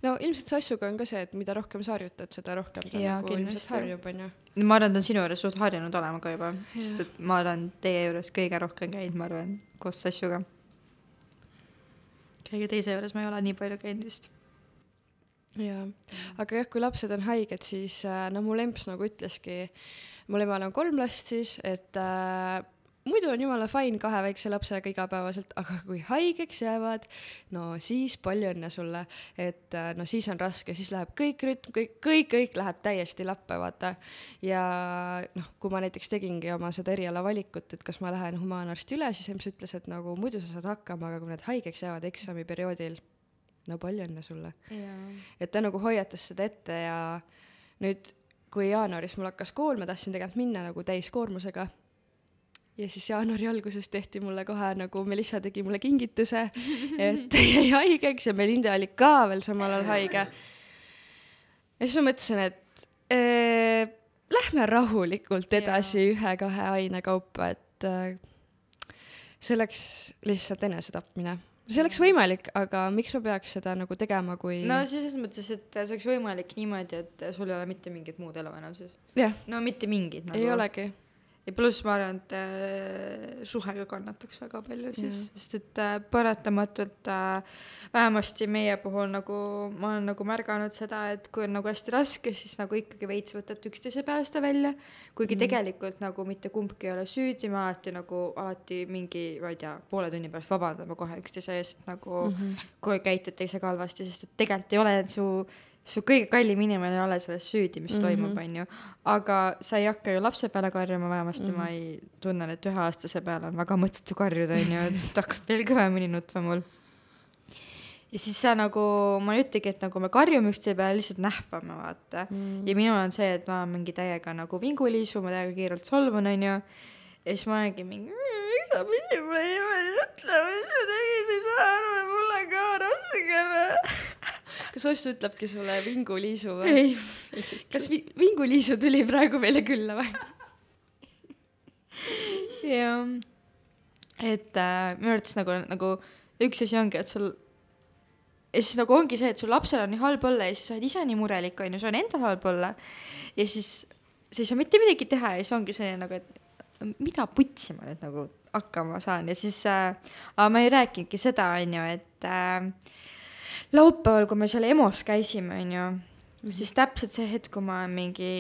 no ilmselt Sassuga on ka see, et mida rohkem sa harjutad, seda rohkem ta Jaa, nagu ilmselt harjub, onju. ma arvan, ta on sinu juures suht harjunud olema ka juba, sest et ma olen teie juures kõige rohkem käinud, ma arvan, koos Sassuga. keegi teise juures ma ei ole nii palju käinud vist. jaa, aga jah, kui lapsed on haiged, siis äh, no mu lemps nagu ütleski, mul emal on kolm last siis, et äh, muidu on jumala fine kahe väikse lapsega igapäevaselt, aga kui haigeks jäävad, no siis palju õnne sulle, et äh, no siis on raske, siis läheb kõik rütm, kõik, kõik, kõik läheb täiesti lappe, vaata. ja noh, kui ma näiteks tegingi oma seda erialavalikut, et kas ma lähen humaanarsti üle, siis EMS ütles, et nagu muidu sa saad hakkama, aga kui nad haigeks jäävad eksamiperioodil, no palju õnne sulle et ta nagu hoiatas seda ette ja nüüd, kui jaanuaris mul hakkas kool, ma tahtsin tegelikult minna nagu täiskoormusega. Ja siis jaanuari alguses tehti mulle kohe nagu Melissa tegi mulle kingituse, et *laughs* jäi haigeks ja Melinda oli ka veel samal ajal haige. ja siis ma mõtlesin, et ee, lähme rahulikult edasi ühe-kahe aine kaupa, et äh, see oleks lihtsalt enesetapmine, see oleks võimalik, aga miks ma peaks seda nagu tegema, kui no selles mõttes, et see oleks võimalik niimoodi, et sul ei ole mitte mingit muud elu enam siis. no mitte mingit nagu. ei olegi. Ja pluss ma arvan, et äh, suhe ka kannataks väga palju siis, sest et äh, paratamatult äh, vähemasti meie puhul nagu ma olen nagu märganud seda, et kui on nagu hästi raske, siis nagu ikkagi veits võtate üksteise peale seda välja. kuigi mm. tegelikult nagu mitte kumbki ei ole süüdi, me alati nagu alati mingi, ma ei tea, poole tunni pärast vabandame kohe üksteise ees, et nagu mm -hmm. kui käitud teisega halvasti, sest et tegelikult ei ole su su kõige kallim inimene ei ole selles süüdi, mis mm -hmm. toimub, onju. aga sa ei hakka ju lapse peale karjuma, vähemasti mm -hmm. ma ei tunnen, et üheaastase peale on väga mõttetu karjuda, onju, et *laughs* hakkab veel kõvemini nutma mul. ja siis sa nagu, ma ei ütlegi, et nagu me karjume üksteise peale, lihtsalt nähvame, vaata mm.. ja minul on see, et ma mingi täiega nagu vinguliisu, ma täiega kiirelt solvun, onju. ja siis ma olengi mingi, miks sa pidid mulle niimoodi ütlema, mis ma tegin, sa ei saa aru, et mulle ka raske või? *laughs* kas Ostu ütlebki sulle vinguliisu või? ei, kas vi- vinguliisu tuli praegu meile külla või? jah. et äh, minu arvates nagu, nagu üks asi ongi, et sul ja siis nagu ongi see, et sul lapsel on nii halb olla ja siis sa oled ise nii murelik, on ju, sul on endal halb olla. ja siis sa ei saa mitte midagi teha ja siis ongi selline nagu, et mida putsi ma nüüd nagu hakkama saan ja siis äh,, ma ei rääkinudki seda, on ju, et äh, laupäeval, kui me seal EMO-s käisime, on ju, siis täpselt see hetk, kui ma mingi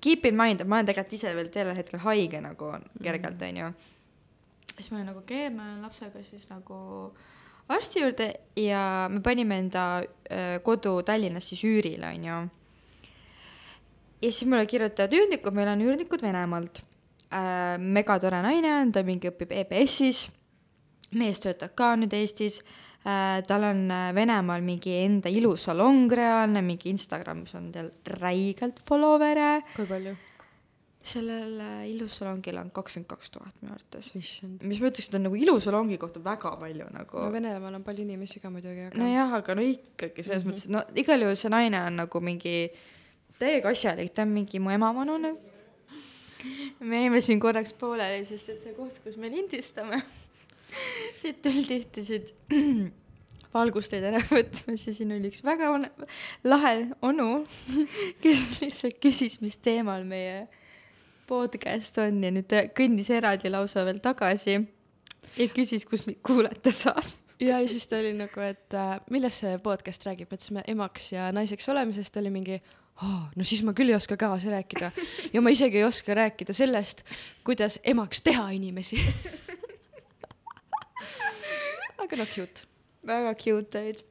keep in mind, et ma olen tegelikult ise veel sellel hetkel haige nagu kergelt, onju. siis ma olen nagu okei okay,, ma olen lapsega siis nagu arsti juurde ja me panime enda äh, kodu Tallinnas siis üürile, onju. ja siis mulle kirjutavad üürnikud, meil on üürnikud Venemaalt äh,. megatore naine on, ta mingi õpib EBS-is, mees töötab ka nüüd Eestis tal on äh, Venemaal mingi enda ilusalong reaalne, mingi Instagramis on tal räigelt follower'e. kui palju? sellel äh, ilusalongil on kakskümmend kaks tuhat minu arvates. issand. mis ma ütleks, et on nagu ilusalongi kohta väga palju nagu no. Venemaal on palju inimesi ka muidugi, aga nojah, aga no ikkagi selles mm. -hmm. mõttes, et no igal juhul see naine on nagu mingi täiega asjalik, ta on mingi mu ema vanune. me jäime siin korraks pooleli, sest et see koht, kus me lindistame, *laughs* siit tuldi ühtesid *clears throat* valgusteid ära võtmas ja siin oli üks väga one- lahe onu, *laughs* kes lihtsalt küsis, mis teemal meie podcast on ja nüüd ta kõndis eraldi lausa veel tagasi ja küsis, kus meid kuulata saab. *laughs* ja, siis ta oli nagu, et äh, millest see podcast räägib, me ütlesime emaks ja naiseks olemisest, ta oli mingi oh, no siis ma küll ei oska kaasa rääkida ja ma isegi ei oska rääkida sellest, kuidas emaks teha inimesi. Aga noh, cute. väga cute olid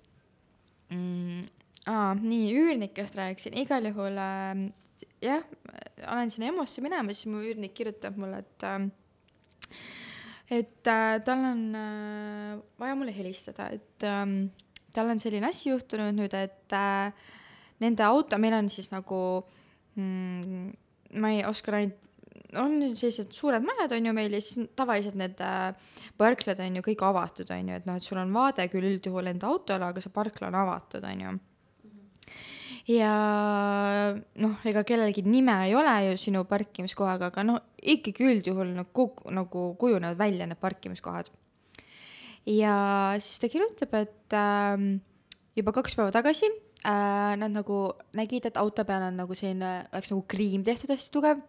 mm,. aa, nii üürnikest rääkisin, igal juhul äh, jah, olen sinna EMO-sse minema, siis mu üürnik kirjutab mulle, et äh, et äh, tal on äh, vaja mulle helistada, et ähm, tal on selline asi juhtunud nüüd, et äh, nende auto, meil on siis nagu mm,, ma ei oska ainult, on sellised suured majad on ju meil ja siis tavaliselt need äh, parklad on ju kõik avatud, on ju, et noh, et sul on vaade küll üldjuhul enda autole, aga see parkla on avatud, on ju. ja noh, ega kellelgi nime ei ole ju sinu parkimiskohaga, aga noh, ikkagi üldjuhul nagu, nagu kujunevad välja need parkimiskohad. ja siis ta kirjutab, et ähm, juba kaks päeva tagasi äh, nad nagu nägid, et auto peal on nagu selline, oleks nagu kriim tehtud hästi tugev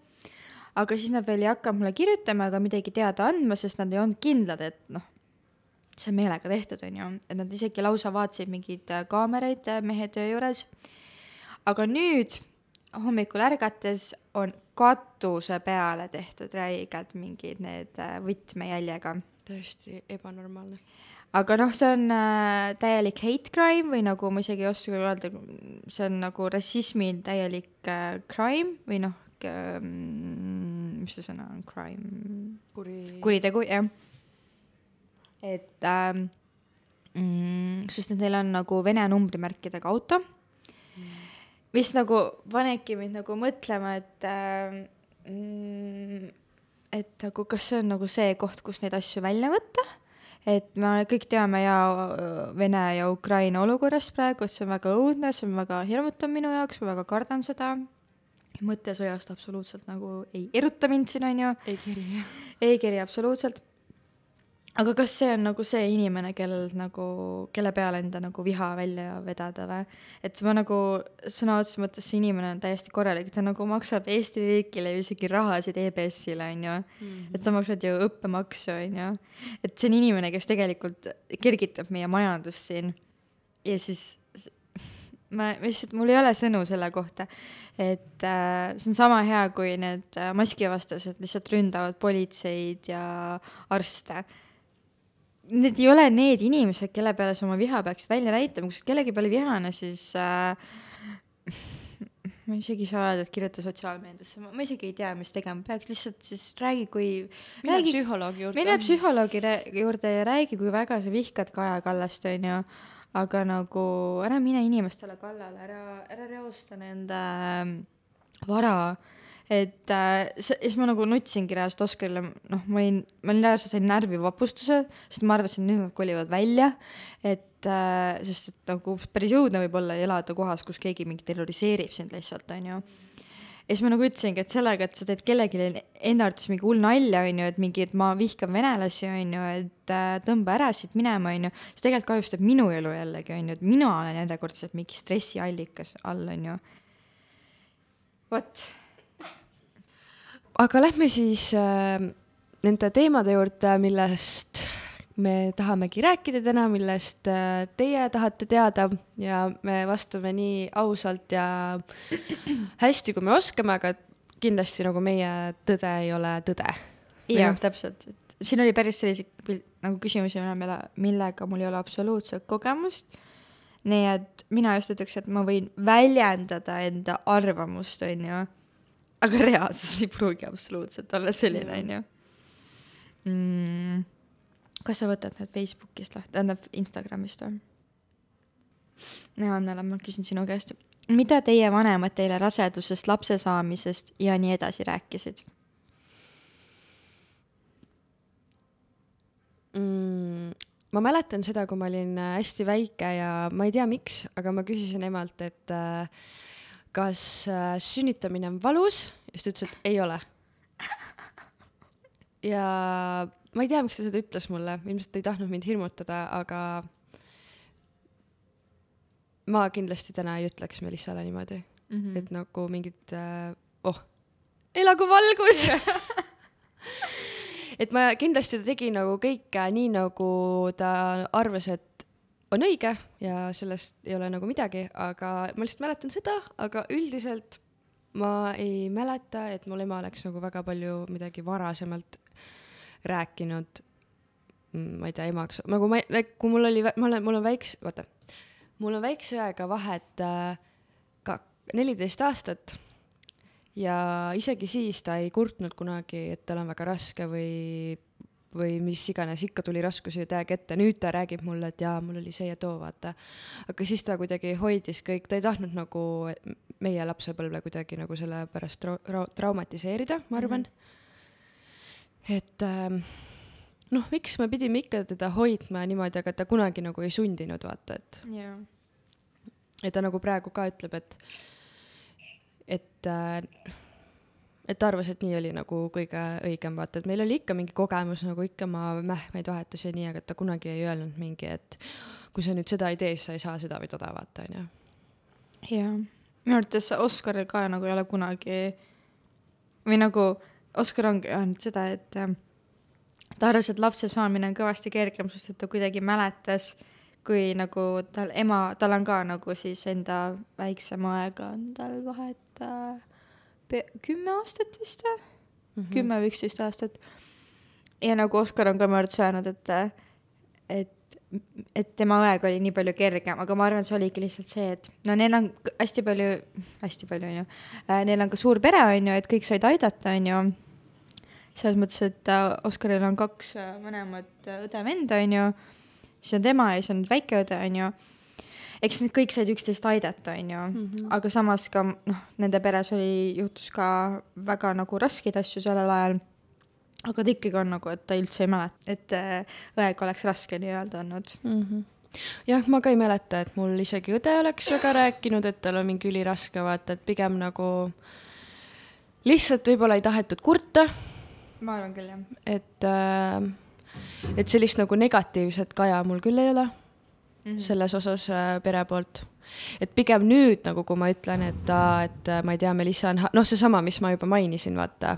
aga siis nad veel ei hakanud mulle kirjutama ega midagi teada andma, sest nad ei olnud kindlad, et noh, see on meelega tehtud, onju, et nad isegi lausa vaatasid mingeid äh, kaameraid äh, mehe töö juures. aga nüüd hommikul ärgates on katuse peale tehtud räigelt mingid need äh, võtmejäljega. täiesti ebanormaalne. aga noh, see on äh, täielik hate crime või nagu ma isegi ei oska öelda, see on nagu rassismi täielik äh, crime või noh äh,, mis see sõna on, crime, kuri. kuritegu, jah. et ähm, mm,, sest et neil on nagu vene numbrimärkidega auto, mis nagu panebki mind nagu mõtlema, et ähm, mm, et nagu kas see on nagu see koht, kus neid asju välja võtta, et me kõik teame ja äh, Vene ja Ukraina olukorrast praegu, et see on väga õudne, see on väga hirmutav minu jaoks, ma väga kardan seda. Mõte sõjast absoluutselt nagu ei eruta mind siin, onju ei keri. ei keri absoluutselt. aga kas see on nagu see inimene, kellel nagu, kelle peale enda nagu viha välja vedada või? et ma nagu sõna otseses mõttes see inimene on täiesti korralik, ta nagu maksab Eesti riigile ju isegi rahasid EBS-ile onju mm. -hmm. et sa maksad ju õppemaksu onju. et see on inimene, kes tegelikult kergitab meie majandust siin. ja siis ma lihtsalt, mul ei ole sõnu selle kohta, et äh, see on sama hea, kui need äh, maskivastased lihtsalt ründavad politseid ja arste. Need ei ole need inimesed, kelle peale sa oma viha peaks välja näitama, kui sa oled kellegi peale vihane, siis äh, *laughs* ma isegi ei saa öelda, et kirjuta sotsiaalmeediasse, ma isegi ei tea, mis tegema peaks, lihtsalt siis räägi, kui mine psühholoogi juurde. mine psühholoogi juurde ja räägi, kui väga sa vihkad Kaja Kallast, onju aga nagu ära mine inimestele kallale, ära, ära reosta nende ähm, vara. et äh, siis ma nagu nutsingi reaalselt Oskarile, noh, ma olin, ma olin reaalselt sain närvivapustuse, sest ma arvasin, nüüd nad kolivad välja, et äh, sest et nagu päris õudne võib olla elada kohas, kus keegi mingi terroriseerib sind lihtsalt, onju ja siis ma nagu ütlesingi, et sellega, et sa teed kellelegi enda arvates mingi hull nalja, on ju, et mingi, et ma vihkan venelasi, on ju, et äh, tõmba ära siit minema, on ju, see tegelikult kahjustab minu elu jällegi, on ju, et mina olen järjekordselt mingi stressiallikas all, on ju. vot. aga lähme siis äh, nende teemade juurde, millest me tahamegi rääkida täna, millest äh, teie tahate teada. Ja me vastame nii ausalt ja *clears throat* hästi, kui me oskame, aga kindlasti nagu meie tõde ei ole tõde. jah, täpselt, et siin oli päris selliseid nagu küsimusi, mille, millega mul ei ole absoluutselt kogemust. nii et mina just ütleks, et ma võin väljendada enda arvamust, onju, aga reaalsus ei pruugi absoluutselt olla selline, onju. Mm kas sa võtad need Facebookist lahti, tähendab Instagramist või? ja Annela, ma küsin sinu käest, mida teie vanemad teile rasedusest, lapse saamisest ja nii edasi rääkisid mm,? ma mäletan seda, kui ma olin äh, hästi väike ja ma ei tea, miks, aga ma küsisin emalt, et äh, kas äh, sünnitamine on valus ja siis ta ütles, et ei ole. *laughs* ja ma ei tea, miks ta seda ütles mulle, ilmselt ta ei tahtnud mind hirmutada, aga ma kindlasti täna ei ütleks Melissale niimoodi mm, -hmm. et nagu mingit äh, oh, elagu valgus *laughs* et ma kindlasti ta tegi nagu kõike nii, nagu ta arvas, et on õige ja sellest ei ole nagu midagi, aga ma lihtsalt mäletan seda, aga üldiselt ma ei mäleta, et mul ema oleks nagu väga palju midagi varasemalt rääkinud, mm, ma ei tea, emaks, nagu ma, kui mul oli, ma olen, mul on väikse, vaata, mul on väikse õega vahet äh, ka neliteist aastat ja isegi siis ta ei kurtnud kunagi, et tal on väga raske või, või mis iganes, ikka tuli raskusi täiega ette, nüüd ta räägib mulle, et jaa, mul oli see ja too, vaata. aga siis ta kuidagi hoidis kõik, ta ei tahtnud nagu meie lapsepõlve kuidagi nagu selle pärast tra traumatiseerida, ma arvan mm. -hmm et ähm, noh, miks me pidime ikka teda hoidma niimoodi, aga ta kunagi nagu ei sundinud, vaata, et yeah.. ja ta nagu praegu ka ütleb, et, et äh, et ta arvas, et nii oli nagu kõige õigem, vaata, et meil oli ikka mingi kogemus nagu ikka ma mähkmeid vahetas ja nii, aga ta kunagi ei öelnud mingi, et kui sa nüüd seda ei tee, siis sa ei saa seda või toda, vaata, onju. jaa, minu arvates Oscaril ka nagu ei ole kunagi või nagu Oskar ongi öelnud seda, et äh, ta arvas, et lapse saamine on kõvasti kergem, sest et ta kuidagi mäletas, kui nagu tal ema, tal on ka nagu siis enda väiksema aega on tal vahet äh, kümme aastat vist või mm -hmm., kümme või üksteist aastat. ja nagu Oskar on ka minu arvates öelnud, et, et et tema õega oli nii palju kergem, aga ma arvan, et see oligi lihtsalt see, et no neil on hästi palju, hästi palju, onju, äh, neil on ka suur pere, onju, et kõik said aidata, onju selles mõttes, et äh, Oskaril on kaks vanemat äh, õde-venda, onju, siis on tema ja siis on väikeõde, onju. eks need kõik said üksteist aidata, onju, mhm. aga samas ka noh, nende peres oli, juhtus ka väga nagu raskeid asju sellel ajal. Aga ta ikkagi on nagu, et ta üldse ei mäleta, et õega oleks raske nii-öelda olnud mm. -hmm jah, ma ka ei mäleta, et mul isegi õde oleks väga rääkinud, et tal on mingi üliraske, vaata, et pigem nagu lihtsalt võib-olla ei tahetud kurta ma arvan küll, jah. et äh, et sellist nagu negatiivset kaja mul küll ei ole mm. -hmm. selles osas äh, pere poolt et pigem nüüd nagu, kui ma ütlen, et et äh, ma ei tea, Melissa on, noh, seesama, mis ma juba mainisin, vaata,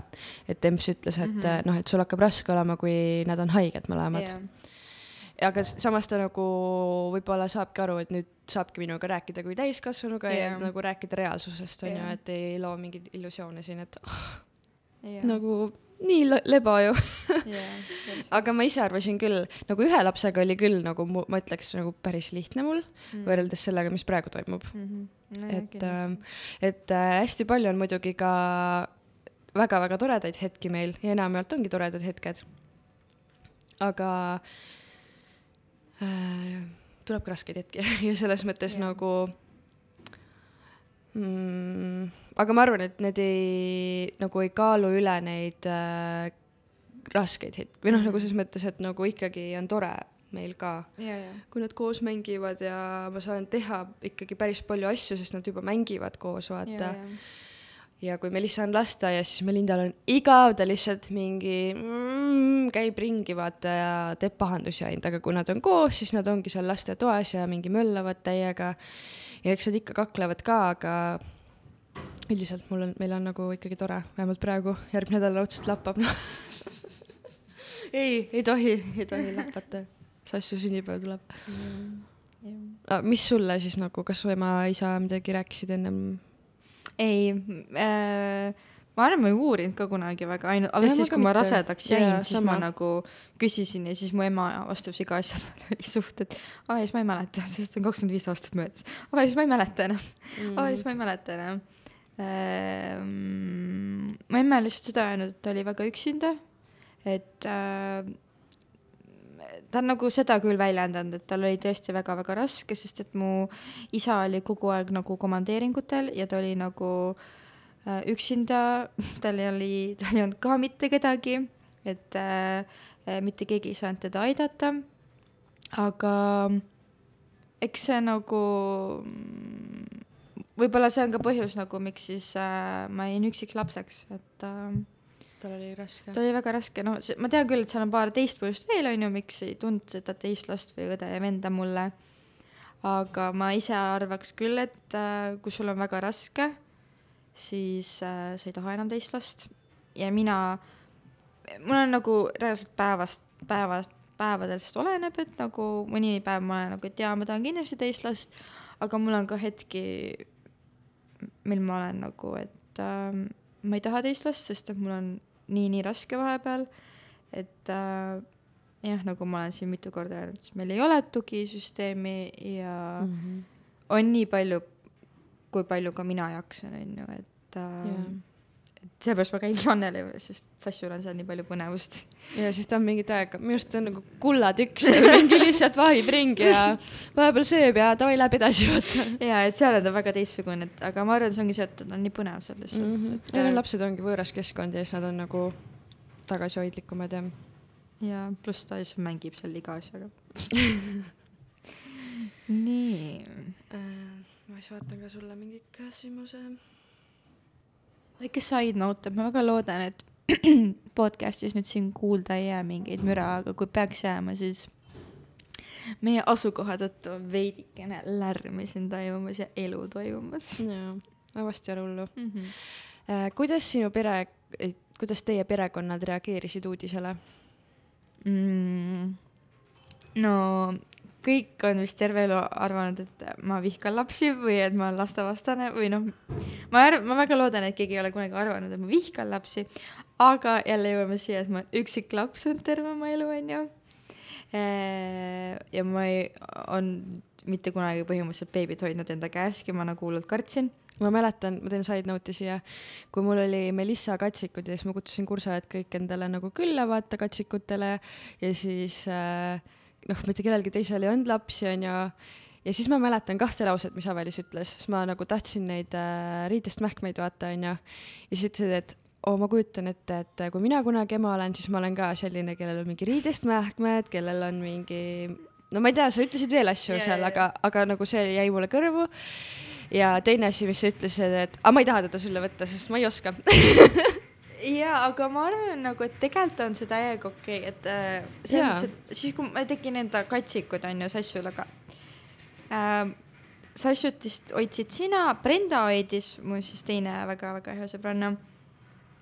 et Emps ütles, et mm. -hmm. noh, et sul hakkab raske olema, kui nad on haiged mõlemad Jaa. aga samas ta nagu võib-olla saabki aru, et nüüd saabki minuga rääkida kui täiskasvanuga yeah. ja nagu rääkida reaalsusest, on ju, Jah. et ei loo mingeid illusioone siin, et oh, Jaa. nagu nii le- leba ju täpselt. aga ma ise arvasin küll, nagu ühe lapsega oli küll nagu mu, ma ütleks nagu päris lihtne mul mm. võrreldes sellega, mis praegu toimub. Mhm. No et äh, et äh, hästi palju on muidugi ka väga-väga toredaid hetki meil ja enamjaolt ongi toredad hetked. aga äh, tuleb ka raskeid hetki *laughs* ja selles mõttes Jah. nagu mm, aga ma arvan, et need ei, nagu ei kaalu üle neid äh, raskeid hetki. Või noh, nagu selles mõttes, et nagu ikkagi on tore meil ka. Kui nad koos mängivad ja ma saan teha ikkagi päris palju asju, sest nad juba mängivad koos, vaata. Ja kui Melissa on lasteaias, siis Melindal on igav, ta lihtsalt mingi mm, käib ringi, vaata, ja teeb pahandusi ainult, aga kui nad on koos, siis nad ongi seal lastetoas ja mingi möllavad täiega. ja eks nad ikka kaklevad ka, aga üldiselt mul on, meil on nagu ikkagi tore, vähemalt praegu, järgmine nädal raudselt lappab ei, ei tohi, ei tohi lapata, sassu sünnipäev tuleb Jah. ah, mis sulle siis nagu, kas su ema-isa midagi rääkisid ennem? ei äh,, ma arvan, ma ei uurinud ka kunagi väga, ainult alles ma siis, kui ma mitte. rasedaks jäin, siis sama. ma nagu küsisin ja siis mu ema vastus iga asja peale *laughs* oli suht, et aa, siis ma ei mäleta, sest on kakskümmend viis aastat möödas. aa, siis ma ei mäleta enam mm., aa, siis ma ei mäleta enam. Mu ema on lihtsalt seda öelnud, et ta oli väga üksinda, et äh, ta on nagu seda küll väljendanud, et tal oli tõesti väga-väga raske, sest et mu isa oli kogu aeg nagu komandeeringutel ja ta oli nagu äh, üksinda, tal ei oli, tal ei olnud ka mitte kedagi, et äh, mitte keegi ei saanud teda aidata. aga eks see nagu, võib-olla see on ka põhjus nagu, miks siis äh, ma jäin üksiklapseks, et äh, tal oli raske. ta oli väga raske, no see, ma tean küll, et seal on paar teist põhjust veel, on ju, miks ei tundnud seda teist last või õde ja venda mulle. aga ma ise arvaks küll, et äh, kui sul on väga raske, siis äh, sa ei taha enam teist last. Ja mina, mul on nagu reaalselt päevast, päevast, päevadest oleneb, et nagu mõni päev ma olen nagu, et jaa, ma tahan kindlasti teist last, aga mul on ka hetki, mil ma olen nagu, et äh, ma ei taha teist last, sest et mul on nii-nii raske vahepeal, et äh, jah, nagu ma olen siin mitu korda öelnud, siis meil ei ole tugisüsteemi ja mm. -hmm. on nii palju, kui palju ka mina jaksan, on ju, et äh, Jaa. Et seepärast ma käin Jannele juures, sest Sassul on seal nii palju põnevust. ja siis ta on mingit aega, minu arust ta on nagu kullatükk seal mingi lihtsalt vahib ringi ja vahepeal sööb ja davai, läheb edasi, vaata ja et seal on ta väga teistsugune, et aga ma arvan, see ongi see, et ta on nii põnev seal lihtsalt mm. mm, -hmm. -hmm. ja lapsed ongi võõras keskkond ja siis nad on nagu tagasihoidlikumad ja ja pluss ta lihtsalt mängib seal iga asjaga. *laughs* nii. äh, ma siis vaatan ka sulle mingi küsimuse. Väike side note, et ma väga loodan, et *clears throat* podcast'is nüüd siin kuulda ei jää mingeid müra, aga kui peaks jääma, siis meie asukoha tõttu on veidikene lärmi siin toimumas ja elu toimumas jaa, varsti ei ole hullu mm. -hmm. äh,. kuidas sinu pere, kuidas teie perekonnad reageerisid uudisele? mm,. no kõik on vist terve elu arvanud, et ma vihkan lapsi või et ma olen lastevastane või noh, ma arv-, ma väga loodan, et keegi ei ole kunagi arvanud, et ma vihkan lapsi, aga jälle jõuame siia, et ma olen üksiklaps olnud terve oma elu, onju. ja ma ei, on mitte kunagi põhimõtteliselt beebit hoidnud enda käeski, ma nagu hullult kartsin. ma mäletan, ma teen side note'i siia, kui mul oli Melissa katsikud ja siis ma kutsusin kursajad kõik endale nagu külla vaata katsikutele ja siis äh, noh, mitte kellelgi teisel ei olnud lapsi, onju. ja siis ma mäletan kahte lauset, mis Avelis ütles, siis ma nagu tahtsin neid äh, riidest mähkmeid vaata, onju. ja siis ütlesid, et oo, ma kujutan ette, et kui mina kunagi ema olen, siis ma olen ka selline, kellel on mingi riidest mähkmed, kellel on mingi no ma ei tea, sa ütlesid veel asju yeah, seal yeah,, aga, aga nagu see jäi mulle kõrvu ja teine asi, mis sa ütlesid, et aga ma ei taha teda sulle võtta, sest ma ei oska. *laughs* jaa, aga ma arvan nagu, et tegelikult on see täiega okei okay,, et äh, selles mõttes, et siis kui ma tegin enda katsikud on ju Sassule ka äh,. Sassutist hoidsid sina, Brenda hoidis, mu siis teine väga-väga hea sõbranna.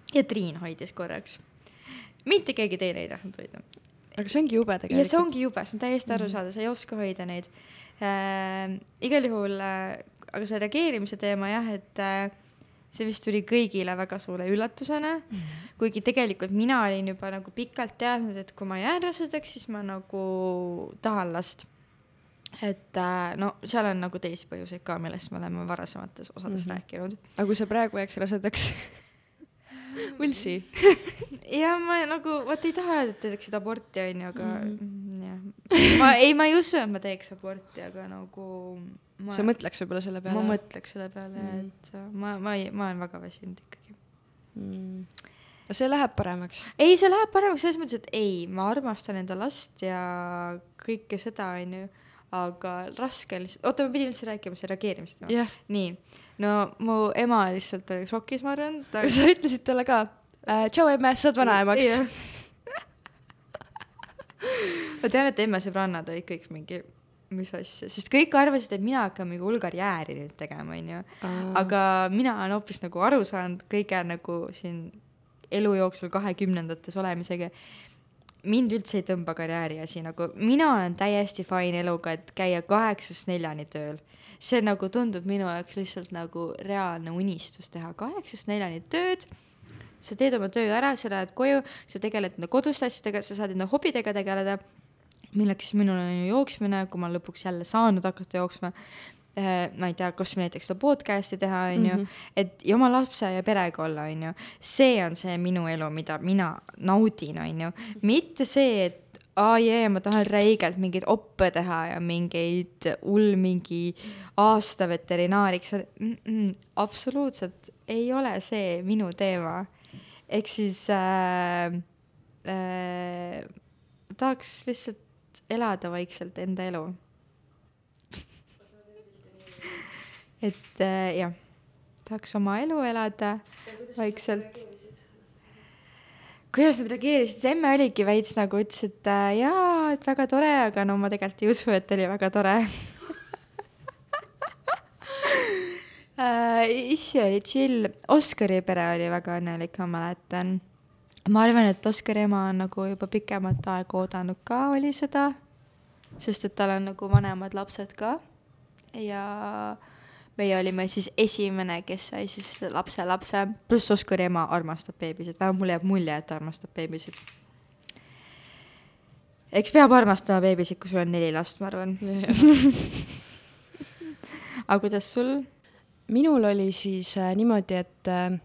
ja Triin hoidis korraks. mitte keegi teine ei tahtnud hoida. aga see ongi jube ja see tegelikult. ongi jube, see on täiesti arusaadav, sa ei oska hoida neid äh,. igal juhul äh,, aga see reageerimise teema jah, et äh, see vist tuli kõigile väga suure üllatusena mm, kuigi tegelikult mina olin juba nagu pikalt teadnud, et kui ma jään rasedaks, siis ma nagu tahan last. et äh, no seal on nagu teisi põhjuseid ka, millest me oleme varasemates osades mm. -hmm. rääkinud. aga kui sa praegu jääks rasedaks? *laughs* We'll see. *laughs* ja ma nagu, vot ei taha öelda, et teeksid aborti, onju, aga mm. jah. ma ei, ma ei usu, et ma teeks aborti, aga nagu ma, sa mõtleks võib-olla selle peale? ma mõtleks selle peale mm., et ma, ma ei, ma olen väga väsinud ikkagi. mm.. see läheb paremaks. ei, see läheb paremaks selles mõttes, et ei, ma armastan enda last ja kõike seda, onju, aga raske lihtsalt, oota, ma pidin üldse rääkima selle reageerimisest no?. jah, nii, no mu ema lihtsalt oli šokis, ma arvan. sa ütlesid talle ka äh,, tšau emme, sa saad vanaemaks. ma tean, et emme sõbrannad olid kõik mingi, mis asja, sest kõik arvasid, et mina hakkan mingi hull karjääri nüüd tegema, onju. aga mina olen hoopis nagu aru saanud kõige nagu siin elu jooksul kahekümnendates olemisega. Mind üldse ei tõmba karjääri asi, nagu mina olen täiesti fine eluga, et käia kaheksast neljani tööl. see nagu tundub minu jaoks lihtsalt nagu reaalne unistus teha kaheksast neljani tööd. Sa teed oma töö ära, sa lähed koju, sa tegeled enda koduste asjadega, sa saad enda hobidega tegeleda, milleks minul on ju jooksmine, kui ma lõpuks jälle saanud hakata jooksma ma ei tea, kas või näiteks seda podcast'i teha, onju Mhm., et ja oma lapse ja perega olla, onju. see on see minu elu, mida mina naudin, onju. mitte see, et aa jee, ma tahan räigelt mingeid oppe teha ja mingeid hull mingi aasta veterinaariks mm. -mm, absoluutselt ei ole see minu teema. ehk siis äh, äh, tahaks lihtsalt elada vaikselt enda elu. Et äh, jah, tahaks oma elu elada vaikselt. kuidas nad reageerisid, see emme oligi veits nagu ütles, et äh, jaa, et väga tore, aga no ma tegelikult ei usu, et oli väga tore *laughs* äh,. issi oli chill, Oskari pere oli väga õnnelik, ma mäletan. ma arvan, et Oskari ema on nagu juba pikemat aega oodanud ka, oli seda, sest et tal on nagu vanemad lapsed ka ja meie olime siis esimene, kes sai siis lapse lapse, pluss Oskari ema armastab beebisid, vähemalt mulle jääb mulje, et ta armastab beebisid. eks peab armastama beebisid, kui sul on neli last, ma arvan. *laughs* aga kuidas sul? minul oli siis äh, niimoodi, et äh,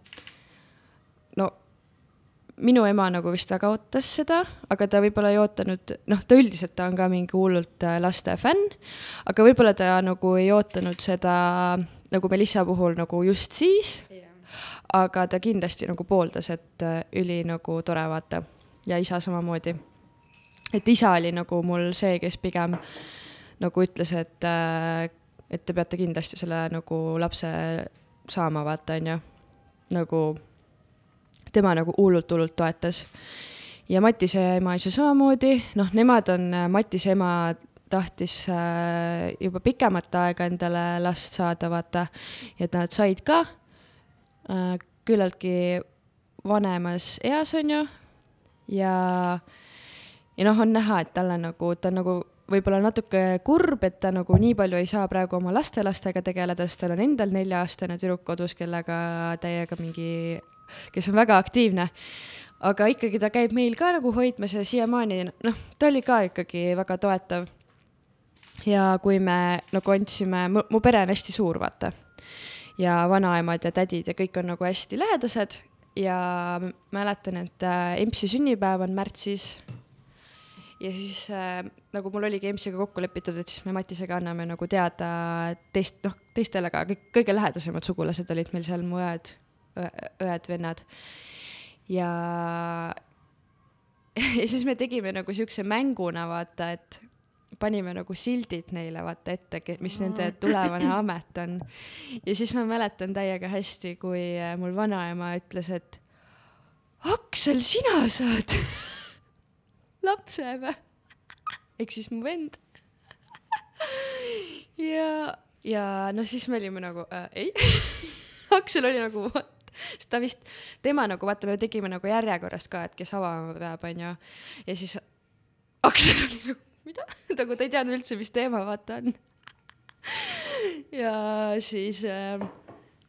minu ema nagu vist väga ootas seda, aga ta võib-olla ei ootanud, noh, ta üldiselt ta on ka mingi hullult äh, laste fänn, aga võib-olla ta nagu ei ootanud seda nagu Melissa puhul nagu just siis, aga ta kindlasti nagu pooldas, et äh, üli nagu tore vaata ja isa samamoodi. et isa oli nagu mul see, kes pigem nagu ütles, et äh, et te peate kindlasti selle nagu lapse saama, vaata, onju. nagu tema nagu hullult-hullult toetas. ja Matise ema ise samamoodi, noh, nemad on, Matise ema tahtis äh, juba pikemat aega endale last saada, vaata, et nad said ka äh, küllaltki vanemas eas, onju, ja ja noh, on näha, et talle nagu, ta on nagu võib-olla natuke kurb, et ta nagu nii palju ei saa praegu oma lastelastega tegeleda, sest tal on endal nelja-aastane tüdruk kodus, kellega täiega mingi, kes on väga aktiivne. aga ikkagi ta käib meil ka nagu hoidmas ja siiamaani, noh, ta oli ka ikkagi väga toetav. ja kui me nagu andsime, mu pere on hästi suur, vaata. ja vanaemad ja tädid ja kõik on nagu hästi lähedased ja mäletan, et äh, EMS-i sünnipäev on märtsis ja siis äh, nagu mul oligi EMS-iga kokku lepitud, et siis me Matisega anname nagu teada teist, noh, teistele ka, kõik kõige lähedasemad sugulased olid meil seal, mu õed, õed-vennad. ja, *laughs* ja siis me tegime nagu siukse mänguna, vaata, et panime nagu sildid neile vaata ette, mis nende tulevane *laughs* amet on. ja siis ma mäletan täiega hästi, kui äh, mul vanaema ütles, et Aksel, sina saad *laughs* lapse või? ehk siis mu vend. ja, ja no siis me olime nagu äh, ei. Aksel oli nagu what, *laughs* sest ta vist, tema nagu vaata, me tegime nagu järjekorras ka, et kes avama peab, onju. ja siis Aksel oli nagu mida, *laughs* nagu ta ei teadnud üldse, mis teema vaata on. *laughs* ja siis äh,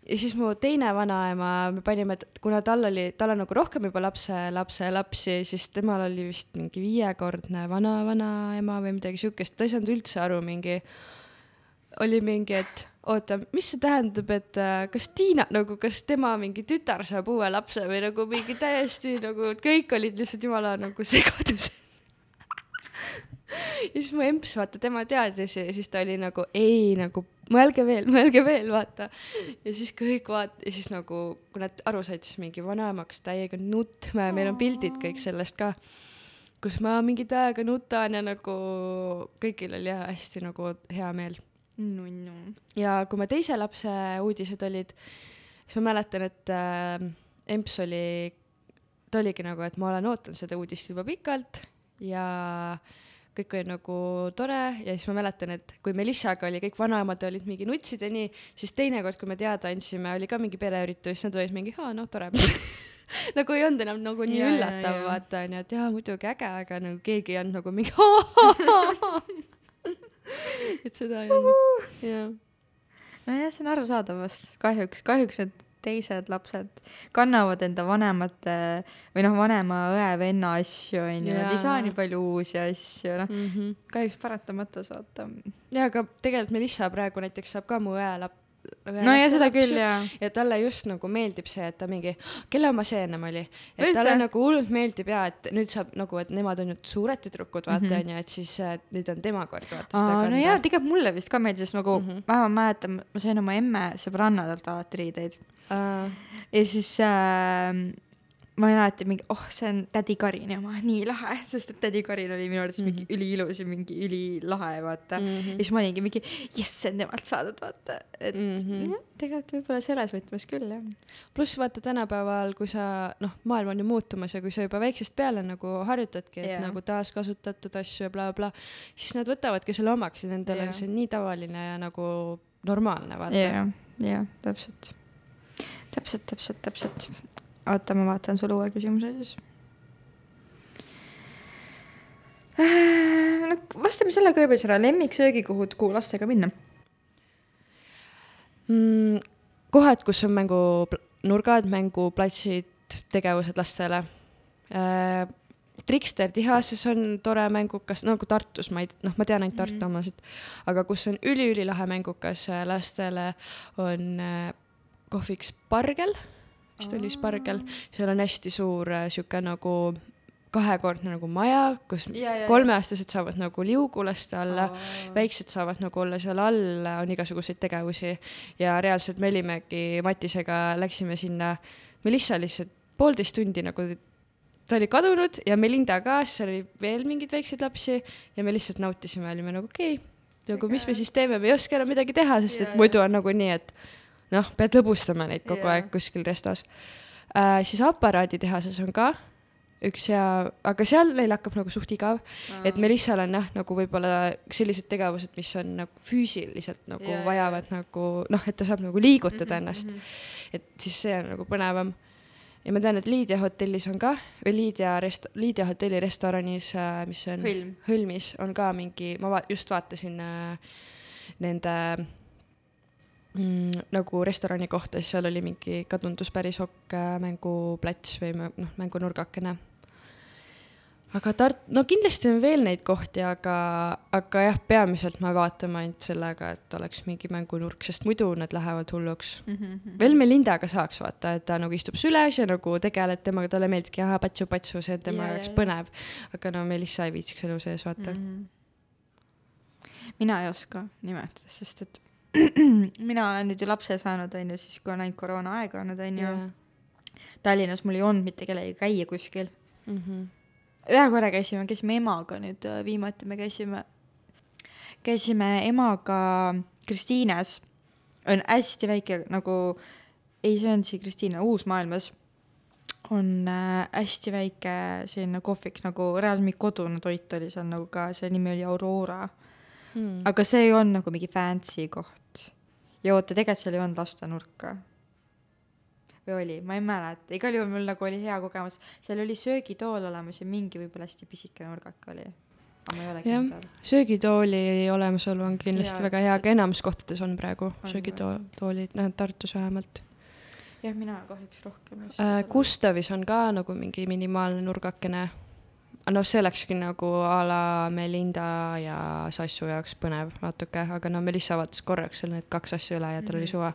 ja siis mu teine vanaema, me panime, kuna tal oli, tal on nagu rohkem juba lapse, lapse lapsi, siis temal oli vist mingi viiekordne vana-vanaema või midagi siukest, ta ei saanud üldse aru, mingi, oli mingi, et oota, mis see tähendab, et äh, kas Tiina nagu, kas tema mingi tütar saab uue lapse või nagu mingi täiesti nagu, kõik olid lihtsalt jumala nagu segaduses. *laughs* ja siis mu emps, vaata, tema teadis ja siis ta oli nagu ei nagu mõelge veel, mõelge veel, vaata. ja siis kõik vaat-, ja siis nagu, kui nad aru said, siis mingi vanaema hakkas täiega nutma ja meil on pildid kõik sellest ka, kus ma mingi täiega nutan ja nagu kõigil oli hästi nagu hea meel. nunnu. ja kui me teise lapse uudised olid, siis ma mäletan, et äh, emps oli, ta oligi nagu, et ma olen ootanud seda uudist juba pikalt ja kõik oli nagu tore ja siis ma mäletan, et kui Melissaga oli kõik vanaemad olid mingi nutsid ja nii, siis teinekord, kui me teada andsime, oli ka mingi pereüritus, nad olid mingi, aa no tore. *laughs* Nagu ei olnud enam nagu nii jaa, üllatav, vaata onju, et jaa muidugi äge, aga nagu keegi ei olnud nagu mingi *laughs* *laughs* *laughs* et seda ei olnud, jah. nojah, see on arusaadav vast, kahjuks, kahjuks need teised lapsed kannavad enda vanemate või noh, vanema õe-venna asju onju, nad ei saa nii palju uusi asju, noh, Mm -hmm. kahjuks paratamatus vaata. jaa, aga tegelikult Melissa praegu näiteks saab ka mu õe lap-. No ja seda küll. jaa. ja talle just nagu meeldib see, et ta mingi, kelle oma see ennem oli, et Üldse? talle nagu hullult meeldib ja et nüüd saab nagu, et nemad on ju suured tüdrukud, vaata Mhm. onju mm -hmm., et siis äh, nüüd on tema kord vaata seda Aa, no kanda jaa, tegelikult mulle vist ka meeldis nagu mm. -hmm. ma mäletan, ma sain oma emme sõbrannadelt alati riideid uh,. ja siis äh, ma olin alati mingi, oh, see on tädi Karini oma, nii lahe, *laughs* sest et tädi Karin oli minu arvates mm -hmm. mingi üliilus ja mingi ülilahe, vaata mm. Mhm. -hmm. ja siis ma olingi mingi, jess, see on temalt saadud, vaata, et mm Mhm. -hmm. tegelikult võib-olla selles võtmes küll, jah. pluss vaata tänapäeval, kui sa noh, maailm on ju muutumas ja kui sa juba väiksest peale nagu harjutadki, et yeah. nagu taaskasutatud asju ja blablabla bla,, siis nad võtavadki selle omaks ja nendele yeah. see on nii tavaline ja nagu normaalne vaata jah, jah, täpselt. täpselt, täpselt, täpselt. oota, ma vaatan sulle uue küsimuse siis. no vastame selle siis ära, lemmiksöögikohad, kuhu lastega minna. mm,. kohad, kus on mängunurgad, mänguplatsid, tegevused lastele äh,. Trikster tihases on tore mängukas, nagu Tartus, ma ei, noh, ma tean ainult Tartu Mhm. omasid, aga kus on üliülilahe mängukas äh, lastele, on äh, kohvik Spargel, vist oli Spargel, seal on hästi suur äh, sihuke nagu kahekordne nagu maja, kus Ja, ja, ja. kolmeaastased saavad nagu liugu lasta alla väiksed saavad nagu olla seal all, on igasuguseid tegevusi. Ja reaalselt me olimegi Matisega, läksime sinna, Melissa lihtsalt poolteist tundi nagu, ta oli kadunud ja Melinda ka, siis oli veel mingeid väikseid lapsi ja me lihtsalt nautisime, olime nagu okei okay,, nagu mis me siis teeme, me ei oska enam midagi teha, sest Jaa, et muidu on nagu nii, et noh, pead lõbustama neid kogu Jaa. aeg kuskil restos äh,. siis aparaaditehases on ka üks hea, aga seal neil hakkab nagu suht igav et Melissal on jah, nagu võib-olla sellised tegevused, mis on nagu füüsiliselt nagu jaa, vajavad ja. nagu noh, et ta saab nagu liigutada mm -hmm, ennast mm, -hmm. et siis see on nagu põnevam. ja ma tean, et Lydia hotellis on ka või Lydia rest-, Lydia hotelli restoranis, mis on Hõlm. Hõlmis on ka mingi, ma va- just vaatasin äh, nende mm, nagu restorani kohta, siis seal oli mingi kadundus päris okk äh, mänguplats või noh, mängunurgakene aga Tart-, no kindlasti on veel neid kohti, aga, aga jah, peamiselt me vaatame ainult sellega, et oleks mingi mängunurk, sest muidu nad lähevad hulluks. Mhm, veel Melindaga saaks vaata, et ta nagu istub süles ja nagu tegeled temaga, talle meeldibki ahah, patsu-patsu, see on tema jaoks jaa, põnev. aga no Melissa ei viitsiks elu sees vaata mm. Mhm. mina ei oska nimetada, sest et *clears throat* mina olen nüüd ju lapse saanud, onju, siis kui on ainult koroonaaeg olnud, onju. Tallinnas mul ei olnud mitte kellegagi käia kuskil. Mm -hmm. ühe korra käisime, käisime emaga nüüd äh, viimati me käisime, käisime emaga Kristiines. on hästi väike nagu, ei, see on siis Kristiine Uusmaailmas. on äh, hästi väike selline kohvik nagu reaalselt mingi kodune toit oli seal nagu ka, selle nimi oli Aurora mm.. Aga see ei olnud nagu mingi fancy koht. ja oota, tegelikult seal ei olnud lastenurka. või oli, ma ei mäleta, igal juhul mul nagu oli hea kogemus, seal oli söögitool olemas ja mingi võib-olla hästi pisike nurgake oli. aga ma ei ole Jah. kindel. söögitooli olemasolu on kindlasti Jaa, väga hea, aga enamus kohtades on praegu söögitoolid, noh Tartus vähemalt jah, mina kahjuks rohkem just äh,. Gustavis on ka nagu mingi minimaalne nurgakene. noh, see olekski nagu a la Melinda ja Sassu jaoks põnev natuke, aga no Melissa vaatas korraks seal need kaks asja üle ja tal oli Mhm. suva.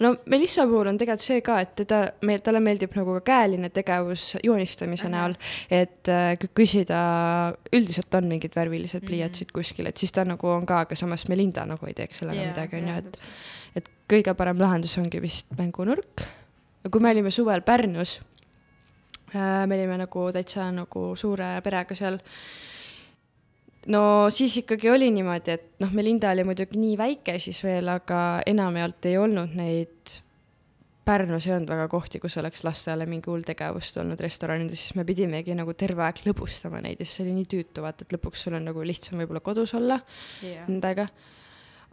no Melissa puhul on tegelikult see ka, et teda, meil, talle meeldib nagu ka käeline tegevus joonistamise Ahah. näol, et äh, kui küsida, üldiselt on mingid värvilised Mhm. pliiatsid kuskil, et siis ta nagu on ka, aga samas Melinda nagu ei teeks sellega midagi, on ju, et et kõige parem lahendus ongi vist mängunurk. kui me olime suvel Pärnus, me olime nagu täitsa nagu suure perega seal. no siis ikkagi oli niimoodi, et noh, Melinda oli muidugi nii väike siis veel, aga enamjaolt ei olnud neid. Pärnus ei olnud väga kohti, kus oleks lastele mingi hull tegevust olnud restoranides, siis me pidimegi nagu terve aeg lõbustama neid ja siis see oli nii tüütu, vaata, et lõpuks sul on nagu lihtsam võib-olla kodus olla jah, nendega äh,.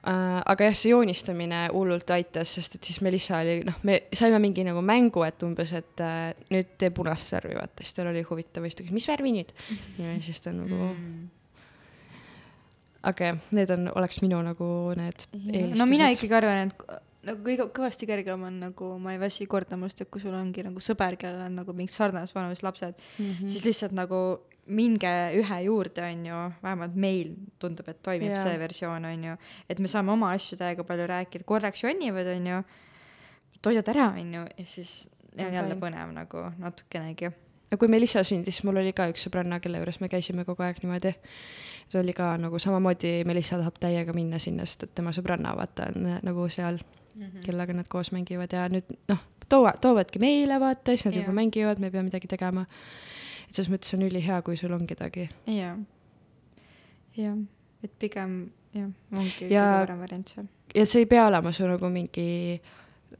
Aga jah, see joonistamine hullult aitas, sest et siis Melissa oli, noh, me saime mingi nagu mängu, et umbes, et äh, nüüd tee punast värvi, vaata, siis tal oli huvitav siis ta küsis, mis värvi nüüd? ja siis ta nagu mm., aga jah, need on, oleks minu nagu need eelistused. no mina ikkagi arvan, et nagu kõige kõvasti kergem on nagu, ma ei väsi kordamast, et kui sul ongi nagu sõber, kellel on nagu mingid sarnases vanuses lapsed mm, -hmm. siis lihtsalt nagu minge ühe juurde, on ju, vähemalt meil tundub, et toimib yeah. see versioon, on ju, et me saame oma asju täiega palju rääkida, korraks jonnivad, on ju, toidad ära, on ju, ja siis ja on jälle põnev nagu natukenegi. ja kui Melissa sündis, mul oli ka üks sõbranna, kelle juures me käisime kogu aeg niimoodi. see oli ka nagu samamoodi, Melissa tahab täiega minna sinna, sest et tema sõbranna vaata on äh, nagu seal mm. -hmm. kellega nad koos mängivad ja nüüd noh, toovad, toovadki meile vaata, siis nad Jaa. juba mängivad, me ei pea midagi tegema. Selles mõttes on ülihea, kui sul on kedagi. jah, jah, et pigem jah, ongi Ja- kõige parem variant seal. ja see ei pea olema su nagu mingi,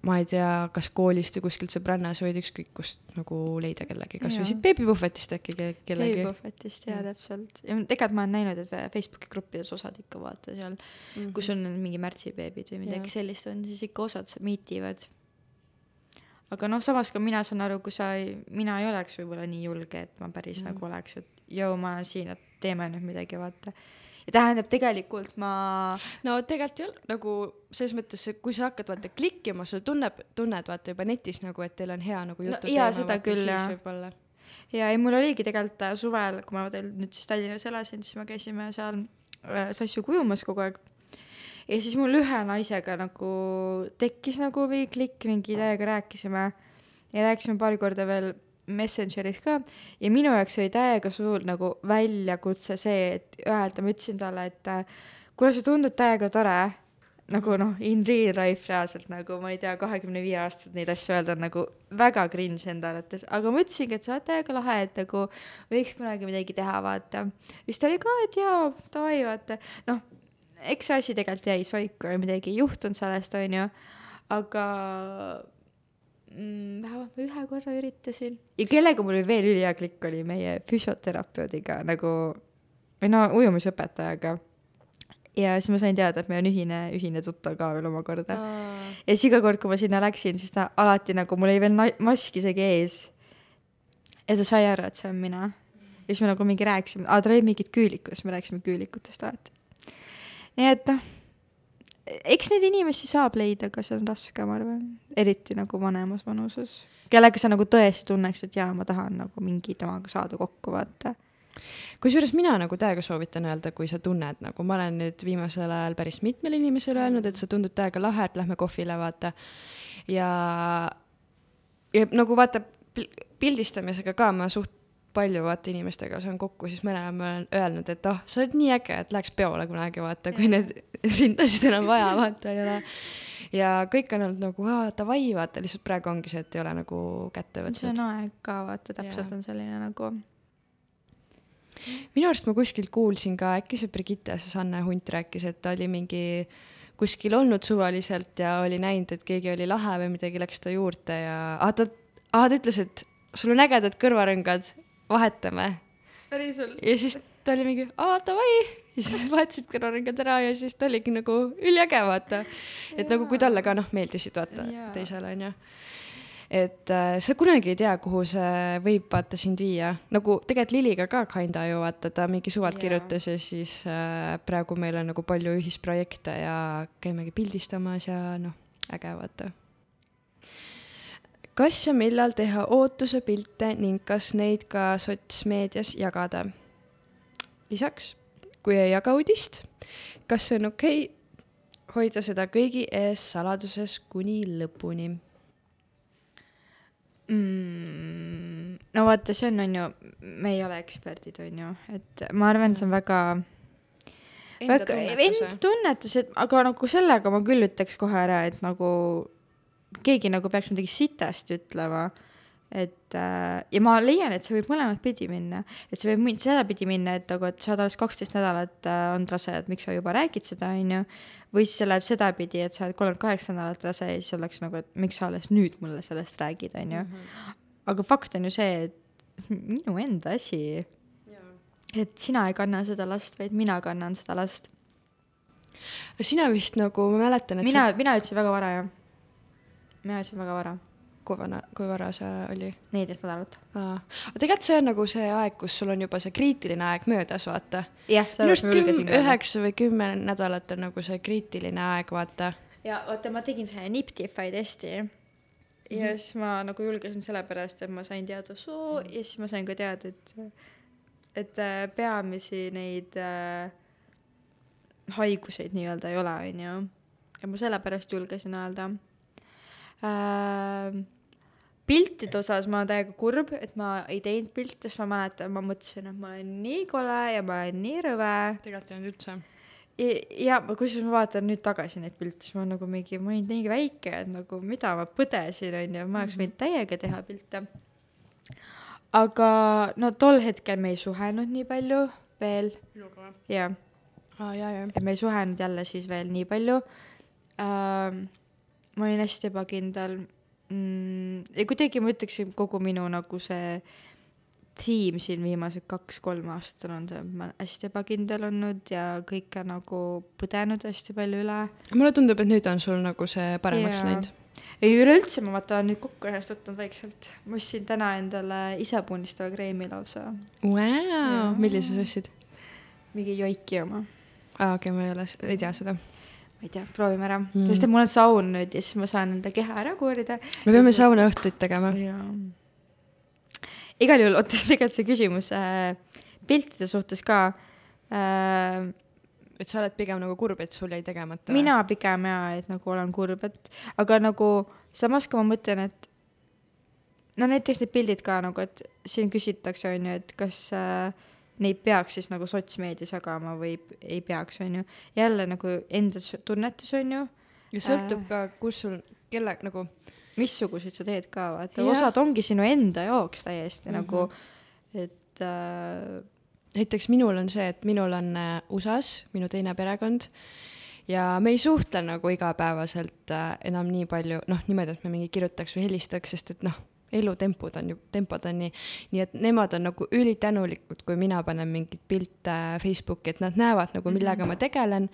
ma ei tea, kas koolist või kuskilt sõbranna, sa võid ükskõik kust nagu leida kellegi, kasvõi Jaa. siit beebipuhvetist äkki ke- kellegi. Playpuhvetist jaa, Mm. täpselt. ja tegelikult ma olen näinud, et Facebooki gruppides osad ikka vaata seal mm, -hmm. kus on mingi märtsibeebid või midagi Jaa. sellist on, siis ikka osad s- miitivad. Aga noh, samas ka mina saan aru, kui sa ei, mina ei oleks võib-olla nii julge, et ma päris mm. nagu oleks, et jõu, ma olen siin, et teeme nüüd midagi, vaata. ja tähendab, tegelikult ma no tegelikult ei ole nagu selles mõttes, kui sa hakkad vaata klikkima, sa tunneb, tunned vaata juba netis nagu, et teil on hea nagu No jutu jaa, seda küll, jah. ja ei, mul oligi tegelikult äh, suvel, kui ma nüüd siis Tallinnas elasin, siis me käisime seal äh, sassu kujumas kogu aeg. Ja siis mul ühe naisega nagu tekkis nagu mingi klikk, mingi täiega rääkisime. Ja rääkisime paari korda veel Messengeris ka. Ja minu jaoks oli täiega suur nagu väljakutse see, et öelda, ma ütlesin talle, et äh, kuule, sa tundud täiega tore, nagu noh, in real life reaalselt nagu ma ei tea, kahekümne viie aastaselt neid asju öelda on nagu väga cringe enda arvates, aga ma ütlesingi, et sa oled täiega lahe, et nagu võiks kunagi midagi teha, vaata. siis ta oli ka, et jaa, davai, vaata, noh, eks see asi tegelikult jäi soiku ja midagi ei juhtunud sellest, onju, aga mm, vähemalt ma ühe korra üritasin ja kellega mul oli veel ülihea klikk, oli meie füsioterapeudiga nagu või no ujumisõpetajaga. ja siis ma sain teada, et meil on ühine, ühine tuttav ka veel omakorda. ja siis iga kord, kui ma sinna läksin, siis ta alati nagu, mul oli veel mask isegi ees. ja ta sai aru, et see on mina. ja siis me nagu mingi rääkisime, aa tal olid mingid küülikud, siis me rääkisime küülikutest alati. Nii et noh, eks neid inimesi saab leida, aga see on raske, ma arvan, eriti nagu vanemas vanuses. kellega sa nagu tõesti tunneks, et jaa, ma tahan nagu mingi temaga saada kokku, vaata. kusjuures mina nagu täiega soovitan öelda, kui sa tunned nagu, ma olen nüüd viimasel ajal päris mitmele inimesele öelnud, et sa tundud täiega lahe, et lähme kohvile, vaata. ja, ja nagu vaata pil- pildistamisega ka ma suht palju vaata inimestega saan kokku, siis ma olen öelnud, et oh, sa oled nii äge, et läheks peole kunagi vaata, kui need *laughs* rindasid enam vaja vaata ei ole. ja kõik on olnud nagu aa davai, vaata lihtsalt praegu ongi see, et ei ole nagu kätte see on võtnud. aeg ka, vaata, täpselt Jaa. on selline nagu minu arust ma kuskilt kuulsin ka, äkki see Brigitte, see Sanne Hunt rääkis, et ta oli mingi kuskil olnud suvaliselt ja oli näinud, et keegi oli lahe või midagi, läks ta juurde ja ah, ta, ah, ta ütles, et sul on ägedad kõrvarõngad, vahetame. päriselt. ja siis ta oli mingi, aa davai. ja siis *laughs* vahetasid kõrvarõngad ära ja siis ta oligi nagu üliäge, vaata. et nagu kui talle ka noh, meeldisid, vaata teisele onju. et äh, sa kunagi ei tea, kuhu see võib vaata sind viia, nagu tegelikult Liliga ka kinda ju vaata, ta mingi suvalt Jaa. kirjutas ja siis äh, praegu meil on nagu palju ühisprojekte ja käimegi pildistamas ja noh, äge vaata. Kas ja millal teha ootuse pilte ning kas neid ka sotsmeedias jagada? lisaks, kui ei jaga uudist, kas see on okei okay, hoida seda kõigi ees saladuses kuni lõpuni? mm,. no vaata, see on, on ju, me ei ole eksperdid, on ju, et ma arvan, see on väga, väga enda tunnetus, et aga nagu sellega ma küll ütleks kohe ära, et nagu keegi nagu peaks midagi sitast ütlema. et äh, ja ma leian, et see võib mõlemat pidi minna, et see võib sedapidi minna, et nagu, et sa oled alles kaksteist nädalat äh, olnud rase, et miks sa juba räägid seda, onju. või siis see läheb sedapidi, et sa oled kolmkümmend kaheksa nädalat rase ja siis oleks nagu, et miks sa alles nüüd mulle sellest räägid, onju. aga fakt on ju see, et minu enda asi, et sina ei kanna seda last, vaid mina kannan seda last. sina vist nagu, ma mäletan, et mina, mina ütlesin väga vara, jah. Mina ütlesin väga vara, kui vana, kui vara see oli? neliteist nädalat. aga tegelikult see on nagu see aeg, kus sul on juba see kriitiline aeg möödas, vaata. minu arust üheksa või kümme nädalat on nagu see kriitiline aeg, vaata. ja oota, ma tegin selle Niptify testi ja Mhm. siis ma nagu julgesin sellepärast, et ma sain teada soo ja siis ma sain ka teada, et, et äh, peamisi neid äh, haiguseid nii-öelda ei ole, onju. ja ma sellepärast julgesin öelda äh,. piltide osas ma olen täiega kurb, et ma ei teinud pilte, sest ma mäletan, ma mõtlesin, et ma olen nii kole ja ma olen nii rõve tegelikult ei olnud üldse. ja, ja kusjuures ma vaatan nüüd tagasi neid pilte, siis ma nagu mingi, ma olin nii väike, et nagu mida ma põdesin, onju, ma oleks võinud täiega teha pilte. aga no tol hetkel me ei suhelnud nii palju veel minuga või? ja, aa, jaa, jaa. ja me ei suhelnud jälle siis veel nii palju ähm,. Ma olin hästi ebakindel mm, ja kuidagi ma ütleksin, kogu minu nagu see tiim siin viimased kaks-kolm aastat on see, ma olen hästi ebakindel olnud ja kõike nagu põdenud hästi palju üle. mulle tundub, et nüüd on sul nagu see paremaks Jaa. läinud. ei üleüldse ma vaata olen nüüd kokku ennast võtnud vaikselt. ma ostsin täna endale isepunnistava kreemi lausa, Vau, millise sa ostsid? mingi joiki oma. aa, okei, ma ei ole, ei tea seda. Ma ei tea, proovime ära Mm. sest et mul on saun nüüd ja siis ma saan enda keha ära koorida. me peame saunaõhtuid tegema. jaa. igal juhul, oota, *laughs* tegelikult see küsimus äh, piltide suhtes ka äh,. et sa oled pigem nagu kurb, et sul jäi tegemata. mina pigem jaa, et nagu olen kurb, et aga nagu samas, kui ma mõtlen, et no näiteks need pildid ka nagu, et siin küsitakse, on ju, et kas äh, neid peaks siis nagu sotsmeedias jagama või ei peaks, on ju. jälle nagu enda tunnetus, on ju, ja sõltub ka, kus sul, kelle nagu, missuguseid sa teed ka, vaata osad ongi sinu enda jaoks täiesti mm. -hmm. nagu, et äh, näiteks minul on see, et minul on äh, USA-s minu teine perekond ja me ei suhtle nagu igapäevaselt äh, enam nii palju, noh, niimoodi, et me mingi kirjutaks või helistaks, sest et noh, elutempod on ju, tempod on nii, nii et nemad on nagu ülitänulikud, kui mina panen mingeid pilte Facebooki, et nad näevad nagu, millega ma tegelen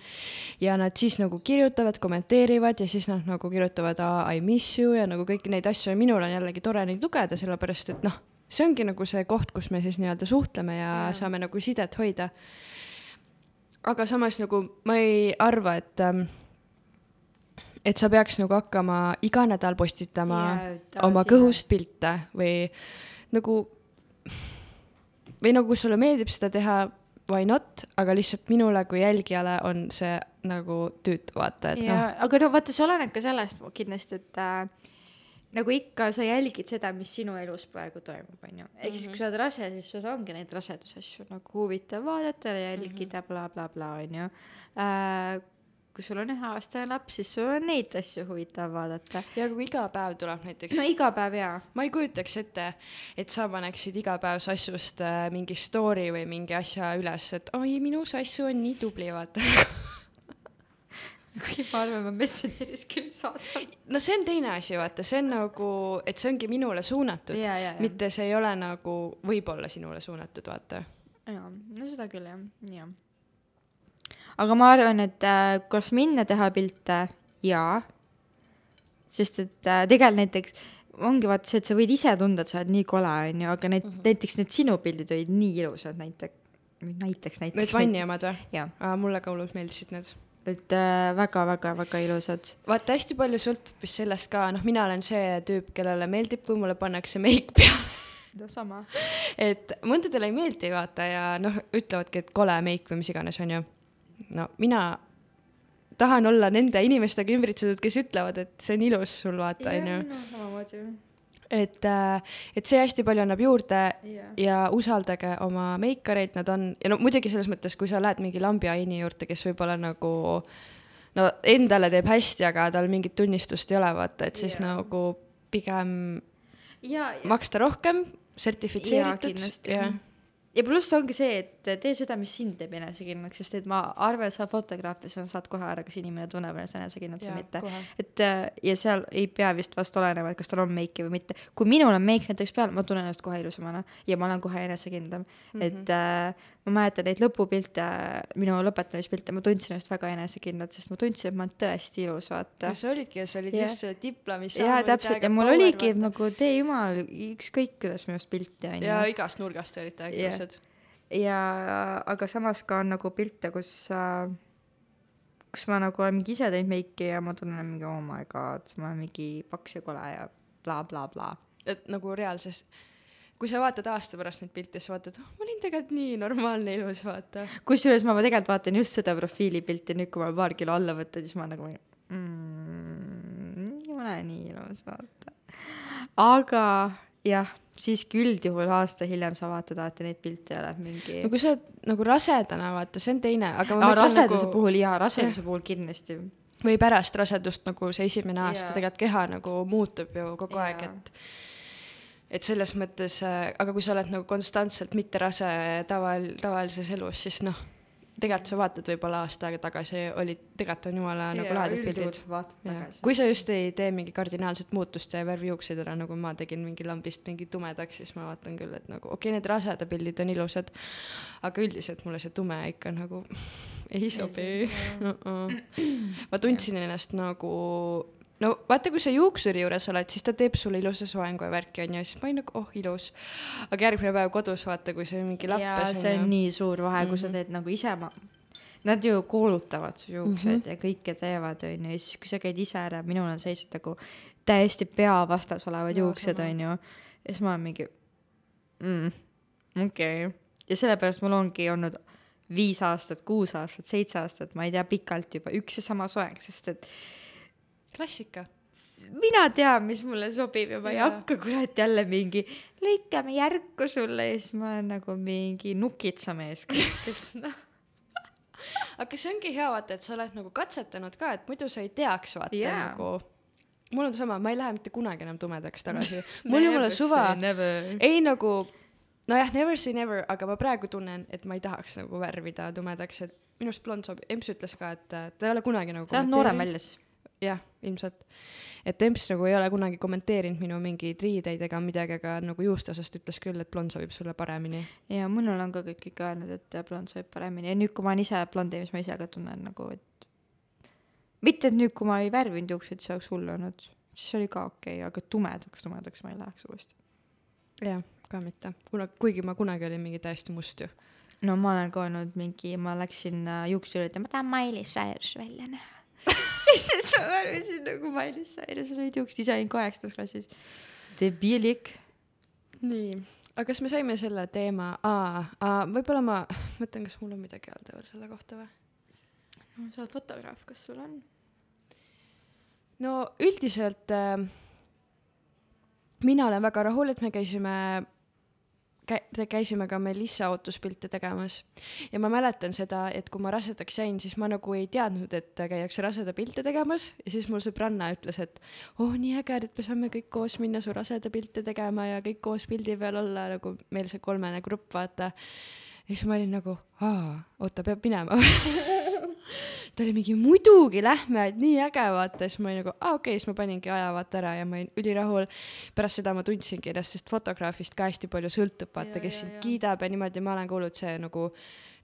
ja nad siis nagu kirjutavad, kommenteerivad ja siis nad nagu kirjutavad I miss you ja nagu kõiki neid asju ja minul on jällegi tore neid lugeda, sellepärast et noh, see ongi nagu see koht, kus me siis nii-öelda suhtleme ja Jaa. saame nagu sidet hoida. aga samas nagu ma ei arva, et ähm, et sa peaks nagu hakkama iga nädal postitama Jaa, oma kõhust pilte või nagu või nagu sulle meeldib seda teha, why not, aga lihtsalt minule kui jälgijale on see nagu tüütu, vaata, et ja noh, aga no vaata, see oleneb ka sellest kindlasti, et äh, nagu ikka sa jälgid seda, mis sinu elus praegu toimub, onju. ehk siis, kui sa oled rase, siis sul ongi neid rasedusasju nagu huvitav vaadata ja jälgida blablabla, onju. Kui sul on üheaastane laps, siis sul on neid asju huvitav vaadata. ja kui iga päev tuleb näiteks no iga päev jaa. ma ei kujutaks ette, et sa paneksid iga päev sassust äh, mingi story või mingi asja üles, et oi, minu sassu on nii tubli, vaata. *laughs* kuigi ma arvan, ma Messengeris küll saadan. no see on teine asi, vaata, see on nagu, et see ongi minule suunatud, mitte see ei ole nagu võib-olla sinule suunatud, vaata. jaa, no seda küll jah, jah. Aga ma arvan, et äh, kas minna teha pilte, jaa. sest et äh, tegelikult näiteks ongi vaata see, et sa võid ise tunda, et sa oled nii kole, onju, aga need mm, -hmm. näiteks need sinu pildid olid nii ilusad, näiteks, näiteks, näiteks. Need vanni omad või? mulle ka hullult meeldisid need. et äh, väga-väga-väga ilusad. vaata, hästi palju sõltub vist sellest ka, noh, mina olen see tüüp, kellele meeldib, kui mulle pannakse meik *laughs* peale. no sama. et mõndadele ei meeldi, vaata, ja noh, ütlevadki, et kole meik või mis iganes, onju. No mina tahan olla nende inimestega ümbritsetud, kes ütlevad, et see on ilus sul, vaata, onju. no samamoodi. et, et see hästi palju annab juurde jah. ja usaldage oma meikareid, nad on, ja no muidugi selles mõttes, kui sa lähed mingi lambiaini juurde, kes võib-olla nagu no endale teeb hästi, aga tal mingit tunnistust ei ole, vaata, et siis yeah. nagu pigem ja, maksta rohkem, sertifitseeritud kindlasti. ja ja pluss ongi see, et tee seda, mis sind teeb enesekindlaks, sest et ma arvan, et sa fotograafis sa saad kohe ära, kas inimene tunneb ennast enesekindlalt või mitte et äh, ja seal ei pea vist vast olenema, et kas tal on meiki või mitte. kui minul on meik näiteks peal, ma tunnen ennast kohe ilusamana ja ma olen kohe enesekindlam mm. -hmm. et äh, ma mäletan neid lõpupilte, minu lõpetamispilte, ma tundsin ennast väga enesekindlalt, sest ma tundsin, et ma olen tõesti ilus, vaata ja. sa olidki, sa olid Jah. just see diplomis jaa, täpselt ja mul oligi et nagu tee jumal, ükskõik kuidas minust pilti on ja ju. igast nurgast olid täiega Jah. ilusad. Ja aga samas ka on nagu pilte, kus äh, kus ma nagu olen mingi ise teinud meiki ja ma tunnen mingi oh my god, ma olen mingi paks ja kole ja blablabla bla,. Bla. et nagu reaalses, kui sa vaatad aasta pärast neid pilte, siis vaatad, oh, ma olin tegelikult nii normaalne ilus, vaata. kusjuures ma tegelikult vaatan just seda profiilipilti, nüüd kui ma paar kilo alla võtan, siis ma nagu mm, ei ole nii ilus, vaata. aga jah, siiski üldjuhul aasta hiljem sa vaatad alati neid pilte ja läheb mingi no kui sa oled nagu rasedana, vaata, see on teine, aga ma mõtlen raseduse nagu puhul jaa, raseduse puhul kindlasti. või pärast rasedust nagu see esimene aasta Jaa. tegelikult keha nagu muutub ju kogu Jaa. aeg, et et selles mõttes, aga kui sa oled nagu konstantselt mitte rase taval, tavalises elus, siis noh, tegelikult sa vaatad võib-olla aasta aega tagasi, olid, tegelikult on jumala nagu lahedad pildid. kui sa just ei tee mingi kardinaalset muutust ja ei värvi juukseid ära, nagu ma tegin mingi lambist mingi tumedaks, siis ma vaatan küll, et nagu okei okay,, need raseda pildid on ilusad, aga üldiselt mulle see tume ikka nagu *laughs* ei sobi. *laughs* ma tundsin ennast nagu, no vaata, kui sa juuksuri juures oled, siis ta teeb sulle ilusa soengu ja värki onju, siis ma olin nagu oh ilus. aga järgmine päev kodus vaata, kui see mingi lappes see on nii suur vahe, kui sa Mhm. teed nagu ise ma-, nad ju koolutavad su juukseid ja kõike teevad, onju, ja siis, kui sa käid ise ära, minul on sellised nagu täiesti pea vastas olevad Jaa, juuksed, onju. ja siis ma olen mingi mm,, okei okay.. ja sellepärast mul ongi olnud viis aastat, kuus aastat, seitse aastat, ma ei tea, pikalt juba üks ja sama soeng, sest et klassika. mina tean, mis mulle sobib ja ma ei Jaa. hakka kurat jälle mingi lõikame järku sulle ja siis ma olen nagu mingi nukitsamees kuskilt, *laughs* noh. aga see ongi hea vaata, et sa oled nagu katsetanud ka, et muidu sa ei teaks vaata yeah. nagu. mul on sama, ma ei lähe mitte kunagi enam tumedaks tagasi. *laughs* mul jumala suva, ei nagu, nojah, never say never, aga ma praegu tunnen, et ma ei tahaks nagu värvida tumedaks, et minu arust blond sobib, Emps ütles ka, et äh, ta ei ole kunagi nagu sa oled noorem. välja siis. jah, ilmselt. et Emps nagu ei ole kunagi kommenteerinud minu mingeid riideid ega midagi, aga nagu juuste osast ütles küll, et blond sobib sulle paremini. ja minul on ka kõik ikka öelnud, et blond sobib paremini ja nüüd, kui ma olen ise blondi, siis ma ise ka tunnen nagu, et mitte, et nüüd, kui ma ei värvinud juukseid, see oleks hull olnud, siis oli ka okei okay,, aga tumedaks, tumedaks ma ei läheks uuesti. jah, ka mitte, kuna, kuigi ma kunagi olin mingi täiesti must ju. no ma olen ka olnud mingi, ma läksin äh, juuksuri juurde, ma tahan Miley Cyrus välja näha. Siis ma värvisin nagu Miley Cyrus juuksed, ise olin kaheksandas klassis. debiilik. nii, aga kas me saime selle teema, aa, aa, võib-olla ma mõtlen, kas mul on midagi öelda veel selle kohta või? no sa oled fotograaf, kas sul on? no üldiselt äh, mina olen väga rahul, et me käisime kä-, käisime ka Melissa ootuspilte tegemas. Ja ma mäletan seda, et kui ma rasedaks jäin, siis ma nagu ei teadnud, et käiakse raseda pilte tegemas. Ja siis mul sõbranna ütles, et oh nii äge, et me saame kõik koos minna su raseda pilte tegema ja kõik koos pildi peal olla nagu meil see kolmene grupp, vaata. ja siis ma olin nagu, aa, oota, peab minema *laughs* *laughs* ta oli mingi muidugi lähme, et nii äge vaata, siis ma olin nagu aa okei okay,, siis ma paningi aja vaata ära ja ma olin ülirahul. pärast seda ma tundsingi ennast, sest fotograafist ka hästi palju sõltub, vaata, kes sind kiidab ja niimoodi. Ma olen kuulnud see nagu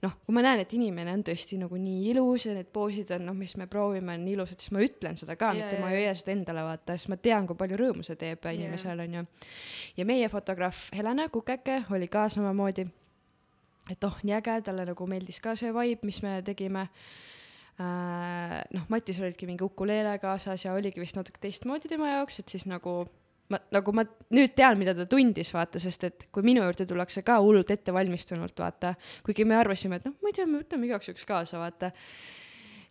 noh, kui ma näen, et inimene on tõesti nagu nii ilus ja need poosid on noh, mis me proovime, on ilusad, siis ma ütlen seda ka, Ja, mitte ma ja, ei hoia seda endale vaata, sest ma tean, kui palju rõõmu see teeb inimesele onju. ja meie fotograaf Helena Kukeke oli ka samamoodi, et oh, nii äge, talle nagu meeldis ka see vibe, mis me tegime äh,. noh, Matis olidki mingi ukuleele kaasas ja oligi vist natuke teistmoodi tema jaoks, et siis nagu ma nagu ma nüüd tean, mida ta tundis, vaata, sest et kui minu juurde tullakse ka hullult ettevalmistunult, vaata, kuigi me arvasime, et noh, ma ei tea, me võtame igaks juhuks kaasa, vaata.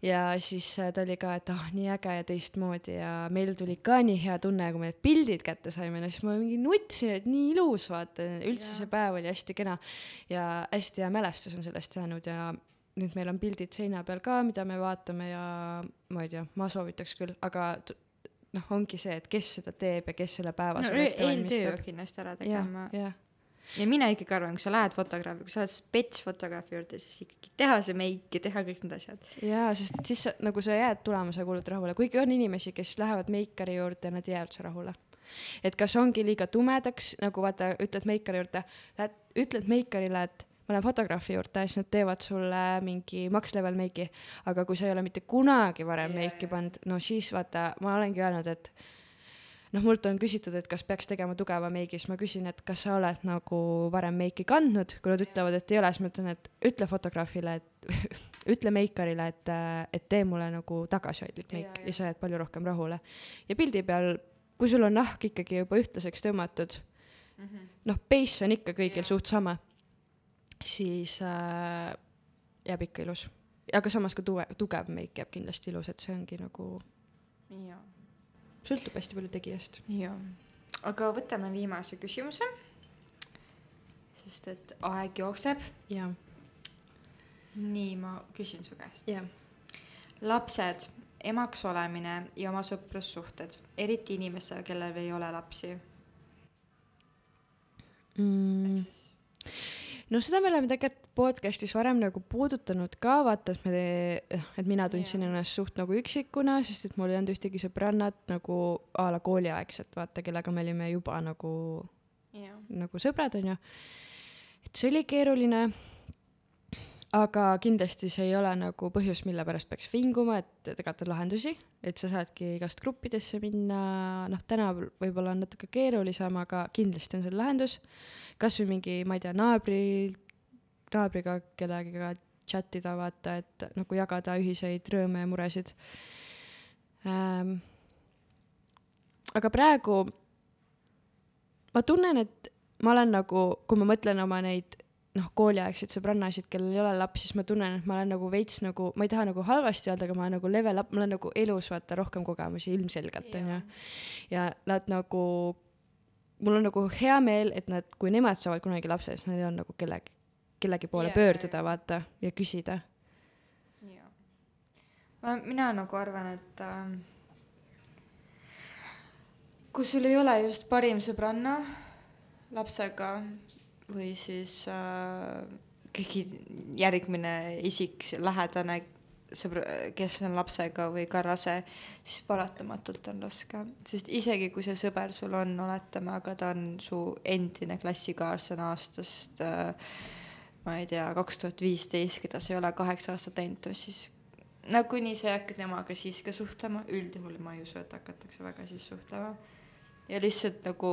Ja siis äh, ta oli ka, et ah, nii äge ja teistmoodi. Ja meil tuli ka nii hea tunne, kui me need pildid kätte saime, no siis ma mingi nutsin, et nii ilus, vaata, üldse Jaa. see päev oli hästi kena ja hästi hea mälestus on sellest jäänud ja nüüd meil on pildid seina peal ka, mida me vaatame ja ma ei tea, ma soovitaks küll, aga t- noh, ongi see, et kes seda teeb ja kes selle päeva no eeltöö kindlasti ära tegema,. jah, ja mina ikkagi arvan, kui sa lähed fotograafi, kui sa oled spets fotograafi juurde, siis ikkagi teha see meik ja teha kõik need asjad. jaa, sest et siis sa, nagu sa jääd tulema, sa kuulud rahule, kuigi on inimesi, kes lähevad meikari juurde ja nad ei jää üldse rahule. et kas ongi liiga tumedaks, nagu vaata, ütled meikari juurde, lähed, ütled meikarile, et ma lähen fotograafi juurde, siis nad teevad sulle mingi max level meiki, aga kui sa ei ole mitte kunagi varem Jaa, meiki pannud, no siis vaata, ma olengi öelnud, et noh, mult on küsitud, et kas peaks tegema tugeva meigi, siis ma küsin, et kas sa oled nagu varem meiki kandnud, kui nad ütlevad, et ei ole, siis ma ütlen, et ütle fotograafile, et *laughs* ütle meikarile, et, et tee mulle nagu tagasihoidlik meik ja, jaa. ja sa jääd palju rohkem rahule. ja pildi peal, kui sul on nahk ikkagi juba ühtlaseks tõmmatud, noh, base on ikka kõigil Jaa. suht sama, siis äh, jääb ikka ilus. aga samas ka tuge-, tugev meik jääb kindlasti ilus, et see ongi nagu, jaa. Sõltub hästi palju tegijast. jaa, aga võtame viimase küsimuse. sest et aeg jookseb. jah, nii, ma küsin su käest. jah. lapsed, emaks olemine ja oma sõprussuhted, eriti inimestega, kellel ei ole lapsi Mm. No seda me oleme tegelikult podcast'is varem nagu puudutanud ka, vaata, et me, et mina tundsin Jaa. ennast suht nagu üksikuna, sest et mul ei olnud ühtegi sõbrannat nagu a la kooliaegset, vaata, kellega me olime juba nagu, jah, nagu sõbrad, onju. et see oli keeruline. Aga kindlasti see ei ole nagu põhjus, mille pärast peaks vinguma, et tegelikult on lahendusi, et sa saadki igast gruppidesse minna, noh, tänapäeval võib-olla on natuke keerulisem, aga kindlasti on seal lahendus. kasvõi mingi, ma ei tea, naabri, naabriga kellegagi chat ida, vaata, et nagu jagada ühiseid rõõme ja muresid ähm,. aga praegu ma tunnen, et ma olen nagu, kui ma mõtlen oma neid noh, kooliaegseid sõbrannasid, kellel ei ole lapsi, siis ma tunnen, et ma olen nagu veits nagu, ma ei taha nagu halvasti öelda, aga ma olen nagu level up, mul on nagu elus vaata rohkem kogemusi ilmselgelt onju. ja nad nagu, mul on nagu hea meel, et nad, kui nemad saavad kunagi lapse, siis neil on nagu kellegi, kellegi poole yeah, pöörduda vaata ja küsida. jah. ma, mina nagu arvan, et äh, kui sul ei ole just parim sõbranna lapsega või siis äh, keegi järgmine isik, lähedane sõbra, kes on lapsega või ka rase, siis paratamatult on raske, sest isegi kui see sõber sul on, oletame, aga ta on su endine klassikaaslane aastast äh, ma ei tea, kaks tuhat viisteist, keda sa ei ole kaheksa aastat näinud, siis nagunii sa hakkad temaga siis ka suhtlema, üldjuhul ma ei usu, et hakatakse väga siis suhtlema. ja lihtsalt nagu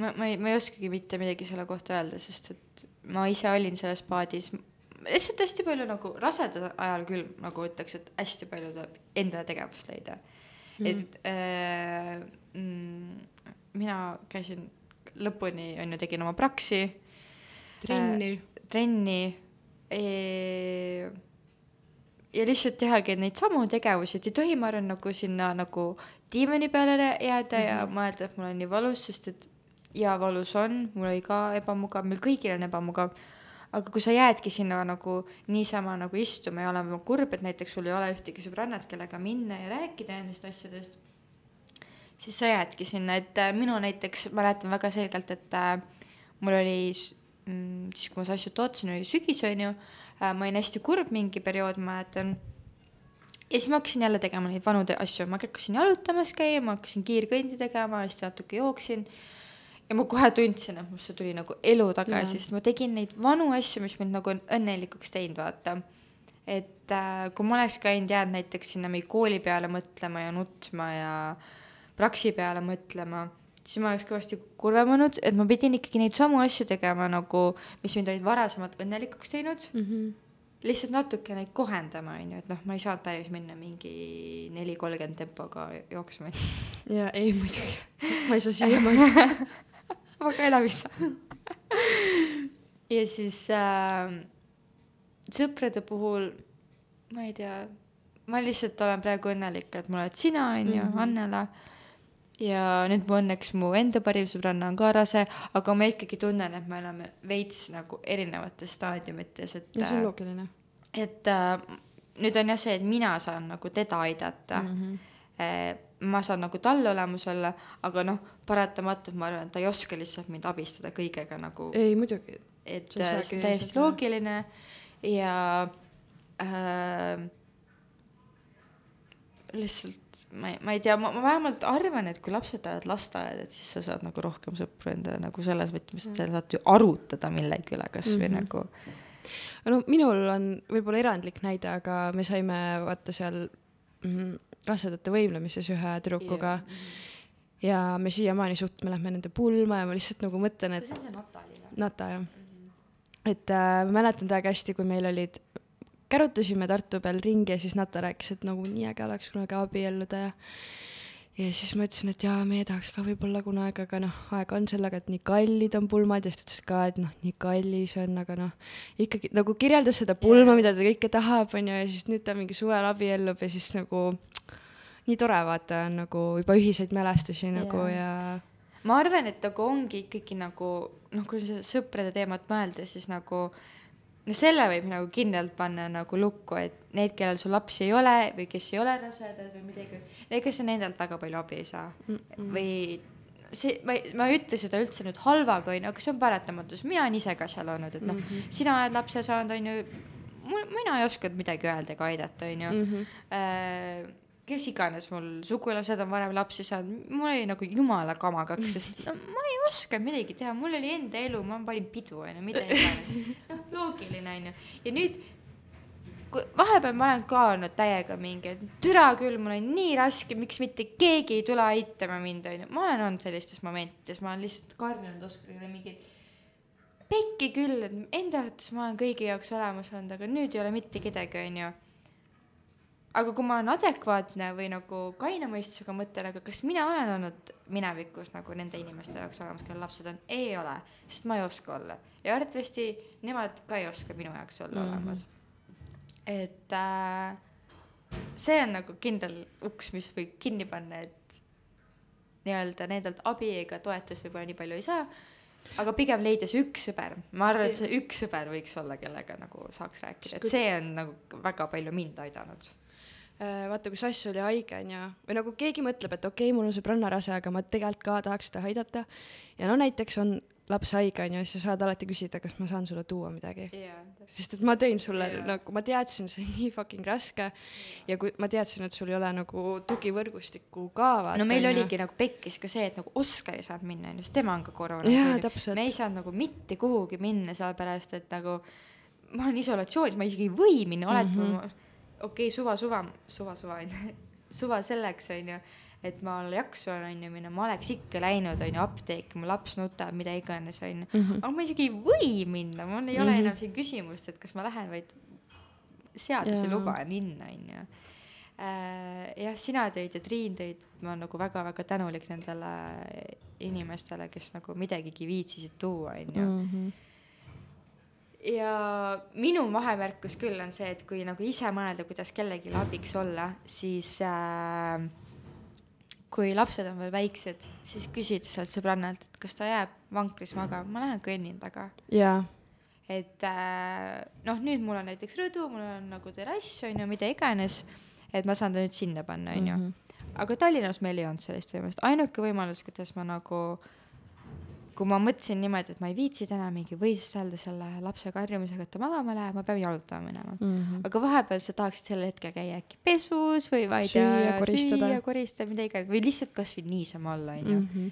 ma, ma ei, ma ei oskagi mitte midagi selle kohta öelda, sest et ma ise olin selles paadis, lihtsalt hästi palju nagu raseda ajal küll nagu ütleks, et hästi palju tuleb endale tegevust leida mm.. et äh, mm, mina käisin lõpuni on ju, tegin oma praksi trenni äh,, trenni e,. ja lihtsalt tehagi neid samu tegevusi, et ei tohi, ma arvan, nagu sinna nagu diivani peale jääda mm -hmm. ja mõelda, et mul on nii valus, sest et jaa, valus on, mul oli ka ebamugav, meil kõigil on ebamugav. aga kui sa jäädki sinna nagu niisama nagu istuma ja olema kurb, et näiteks sul ei ole ühtegi sõbrannat, kellega minna ja rääkida nendest asjadest, siis sa jäädki sinna, et äh, minu näiteks mäletan väga selgelt, et äh, mul oli mm, siis kui ma see asju tootsin, oli sügis, on ju äh,, ma olin hästi kurb mingi periood, ma mäletan. ja siis ma hakkasin jälle tegema neid vanu asju, ma hakkasin jalutamas käima, hakkasin kiirkõndi tegema, hästi natuke jooksin. Ja ma kohe tundsin, et musse tuli nagu elu tagasi, sest ma tegin neid vanu asju, mis mind nagu on õnnelikuks teinud, vaata. et äh, kui ma oleks käinud jäänud näiteks sinna mingi kooli peale mõtlema ja nutma ja praksi peale mõtlema, siis ma oleks kõvasti kurvem olnud, et ma pidin ikkagi neid samu asju tegema nagu, mis mind olid varasemalt õnnelikuks teinud mm. -hmm. lihtsalt natuke neid kohendama, on ju, et noh, ma ei saanud päris minna mingi neli kolmkümmend tempoga jooksma ja ei muidugi, ma ei saa *laughs* siiamaani. Ei saa. ja siis äh, sõprade puhul, ma ei tea, ma lihtsalt olen praegu õnnelik, et mul oled sina, on ju, Mhm. Annela. ja nüüd mu õnneks mu enda parim sõbranna on ka rase, aga ma ikkagi tunnen, et me oleme veits nagu erinevates staadiumites, et ja see on loogiline et äh, nüüd on jah see, et mina saan nagu teda aidata mm. -hmm. Ma saan nagu talle olemas olla, aga noh, paratamatult ma arvan, et ta ei oska lihtsalt mind abistada kõigega nagu, ei muidugi, et see ei äh, on täiesti loogiline ja äh, lihtsalt ma ei, ma ei tea, ma, ma vähemalt arvan, et kui lapsed lähevad lasteaeda, et siis sa saad nagu rohkem sõpru endale nagu selles võtmes, et te saate ju arutada millegi üle kasvõi mm. -hmm. nagu no minul on võib-olla erandlik näide, aga me saime vaata seal mm, rasedate võimlemises ühe tüdrukuga ja me siiamaani suht, me lähme nende pulma ja ma lihtsalt nagu mõtlen, et see see Natalile. Nata jah. et äh, ma mäletan täiega hästi, kui meil olid, kärutasime Tartu peal ringi ja siis Nata rääkis, et nagu nii äge oleks kunagi abielluda ja ja siis ma ütlesin, et jaa, meie tahaks ka võib-olla kunagi, aga noh, aega on sellega, et nii kallid on pulmad ja siis ta ütles ka, et noh, nii kallis on, aga noh, ikkagi nagu kirjeldas seda pulma, mida ta kõike tahab, onju, ja siis nüüd ta mingi suvel abiellub ja siis nagu nii tore vaata on nagu juba ühiseid mälestusi nagu Jaa. ja ma arvan, et nagu ongi ikkagi nagu noh, kui seda sõprade teemat mõelda, siis nagu no selle võib nagu kindlalt panna nagu lukku, et need, kellel sul lapsi ei ole või kes ei ole rasedad või midagi, ega sa nendelt väga palju abi ei saa mm. -mm. või see, ma ei, ma ei ütle seda üldse nüüd halvaga, onju, aga see on paratamatus, mina olen ise ka seal olnud, et noh mm -hmm., sina oled lapse saanud, onju, mul, mina ei osanud midagi öelda ega aidata, onju mm. -hmm. Äh, kes iganes mul sugulased on varem lapsi saanud, mul oli nagu jumala kamagaks, sest no, ma ei osanud midagi teha, mul oli enda elu, ma panin pidu onju, mida iganes. noh, loogiline onju. ja nüüd, kui vahepeal ma olen ka olnud täiega mingi, et türa küll, mul on nii raske, miks mitte keegi ei tule aitama mind onju. ma olen olnud sellistes momentides, ma olen lihtsalt karjunud Oskarile mingi, pekki küll, et enda arvates ma olen kõigi jaoks olemas olnud, aga nüüd ei ole mitte kedagi onju aga kui ma olen adekvaatne või nagu kaine mõistusega mõtlen, aga kas mina olen olnud minevikus nagu nende inimeste jaoks olemas, kellel lapsed on, ei ole, sest ma ei oska olla ja arvatavasti nemad ka ei oska minu jaoks olla mm. -hmm. olemas. et äh, see on nagu kindel uks, mis võib kinni panna, et nii-öelda nendelt abi ega toetust võib-olla nii palju ei saa, aga pigem leida see üks sõber, ma arvan, et see üks sõber võiks olla, kellega nagu saaks rääkida, et see on nagu väga palju mind aidanud vaata, kui Sass oli haige, onju, või nagu keegi mõtleb, et okei okay,, mul on sõbranna rase, aga ma tegelikult ka tahaks teda aidata. ja no näiteks on laps haige, onju, siis sa saad alati küsida, kas ma saan sulle tuua midagi. yeah.. sest et ma tõin sulle Jaa. nagu, ma teadsin, see on nii fucking raske ja kui ma teadsin, et sul ei ole nagu tugivõrgustikku ka vaata. no meil oligi nagu pekkis ka see, et nagu Oskar ei saanud minna, onju, sest tema on ka. Jaa, täpselt. me ei saanud nagu mitte kuhugi minna, sellepärast et nagu ma olen isolatsioonis, ma isegi ei või minna, oletame mm -hmm., okei okay,, suva, suva, suva, suva onju, *laughs* suva selleks onju, et ma jaksu olen onju minna, ma oleks ikka läinud onju apteeki, mu laps nutab, mida iganes onju. Mhm. aga ma isegi ei või minna, mul ei ole Mhm. enam siin küsimust, et kas ma lähen, vaid seadus ei luba minna, onju. jah, sina tõid ja Triin tõid, ma olen nagu väga-väga tänulik nendele inimestele, kes nagu midagigi viitsisid tuua, onju. Ja minu vahemärkus küll on see, et kui nagu ise mõelda, kuidas kellelegi abiks olla, siis äh, kui lapsed on veel väiksed, siis küsida sealt sõbrannalt, et kas ta jääb vankris magama, ma lähen kõnnin taga jaa, et äh, noh, nüüd mul on näiteks rõdu, mul on nagu terrass on ju, mida iganes, et ma saan ta nüüd sinna panna, on ju. Mhm. aga Tallinnas meil ei olnud sellist võimalust, ainuke võimalus, kuidas ma nagu, nagu ma mõtlesin niimoodi, et ma ei viitsi täna mingi võistelda selle lapse karjumisega, et ta magama läheb, ma pean jalutama minema. Mhm. aga vahepeal sa tahaksid sel hetkel käia äkki pesus või ma ei tea Süüa,, koristada. koristada, mida iganes või lihtsalt kasvõi niisama olla, onju. Mhm.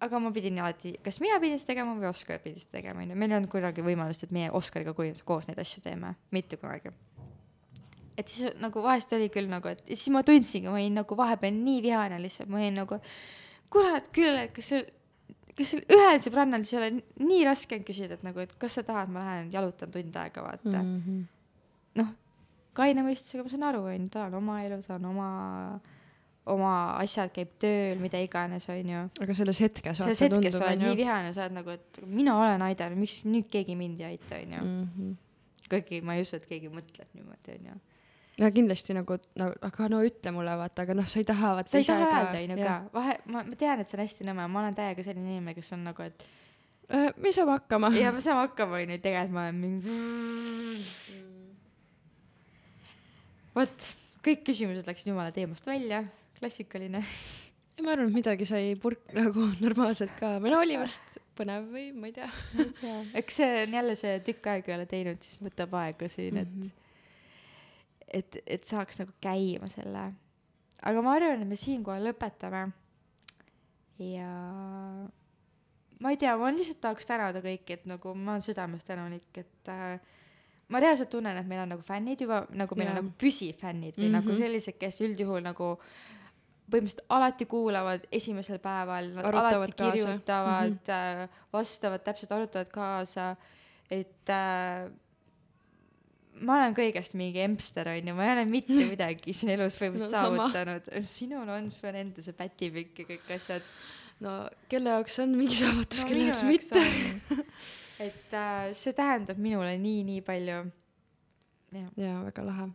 aga ma pidin alati, kas mina pidin seda tegema või Oskar pidi seda tegema, onju. meil ei olnud kunagi võimalust, et meie Oskariga koos, koos neid asju teeme, mitte kunagi. et siis nagu vahest oli küll nagu, et siis ma tundsingi, ma olin nagu vahepeal nii vihane lihtsalt, ma olin nagu, kurat küll, et kas sul, kas ühel sõbrannal siis ei ole nii raske on küsida, et nagu, et kas sa tahad, ma lähen jalutan tund aega, vaata mm.. Mhm. noh, kaine mõistusega ma saan aru, onju, tal on oma elu, tal on oma, oma asjad, käib tööl, mida iganes, onju aga selles hetkes selles hetkes sa oled nii vihane, sa oled nagu, et mina olen aidanud, miks nüüd keegi mind ei aita, onju. Mhm. kuigi ma ei usu, et keegi mõtleb niimoodi, onju. Ja kindlasti nagu no aga no ütle mulle vaata, aga noh, sa ei taha vaata sa ei taha ka- öelda, onju ka jah.. vahe, ma, ma tean, et see on hästi nõme, ma olen täiega selline inimene, kes on nagu, et Äh, me saame hakkama. *laughs* ja me saame hakkama, onju, tegelikult ma olen mingi. vot, kõik küsimused läksid jumala teemast välja, klassikaline. ja ma arvan, et midagi sai purk nagu normaalselt ka, või no oli vast põnev või ma ei tea. eks see on jälle see tükk aega ei ole teinud, siis võtab aega siin, et Mhm. et, et saaks nagu käima selle. aga ma arvan, et me siinkohal lõpetame. ja ma ei tea, ma lihtsalt tahaks tänada kõiki, et nagu ma olen südamest tänulik, et äh, ma reaalselt tunnen, et meil on nagu fännid juba nagu meil Jaa. on nagu püsifännid või mm -hmm. nagu Mhm. sellised, kes üldjuhul nagu põhimõtteliselt alati kuulavad esimesel päeval, nad Arutavad alati kaasa. kirjutavad mm, -hmm. vastavad täpselt, arutavad kaasa, et äh, ma olen kõigest mingi empster onju, ma ei ole mitte *laughs* midagi siin elus põhimõtteliselt No saavutanud. sinul on sul enda see pätipikk ja kõik asjad. no kelle jaoks on mingi saavutus no,, kelle jaoks mitte. *laughs* et äh, see tähendab minule nii, nii palju. jaa, väga lahe.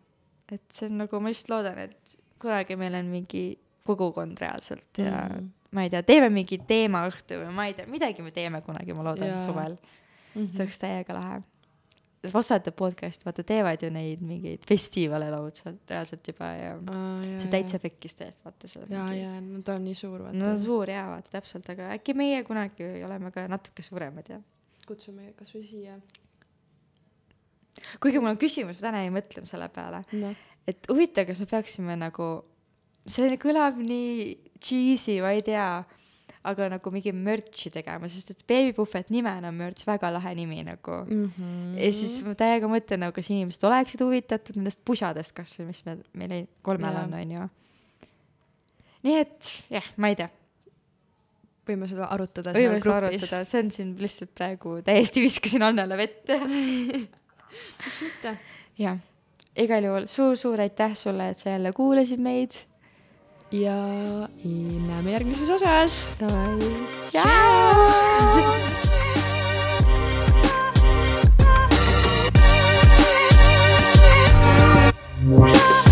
et see on nagu, ma lihtsalt loodan, et kunagi meil on mingi kogukond reaalselt ja mm. Mhm. ma ei tea, teeme mingi teemaõhtu või ma ei tea, midagi me teeme kunagi, ma loodan suvel. Mhm. see oleks täiega lahe. Osad podcast, vaata, teevad ju neid mingeid festivale lausa reaalselt juba ja see täitsa pekkis teeb, vaata seda. ja, ja no ta on nii suur, vaata no suur jaa, vaata täpselt, aga äkki meie kunagi oleme ka natuke suuremad ja. kutsume kasvõi siia. kuigi mul on küsimus, ma täna jäin mõtlema selle peale, noh, et huvitav, kas me peaksime nagu, see kõlab nii cheesy, ma ei tea, aga nagu mingi merch'i tegema, sest et beebipuhvet nimena on merch, väga lahe nimi nagu mm. Mhm. ja siis ma täiega mõtlen nagu, kas inimesed oleksid huvitatud nendest pusadest kasvõi, mis me, meil ei- kolmel on, onju. nii et jah, ma ei tea, võime seda arutada võime seda arutada, see on siin lihtsalt praegu täiesti *laughs* viskasin Annele vette. *laughs* miks mitte? jah, igal juhul suur-suur aitäh sulle, et sa jälle kuulasid meid ja näeme järgmises osas. tšau. Wow.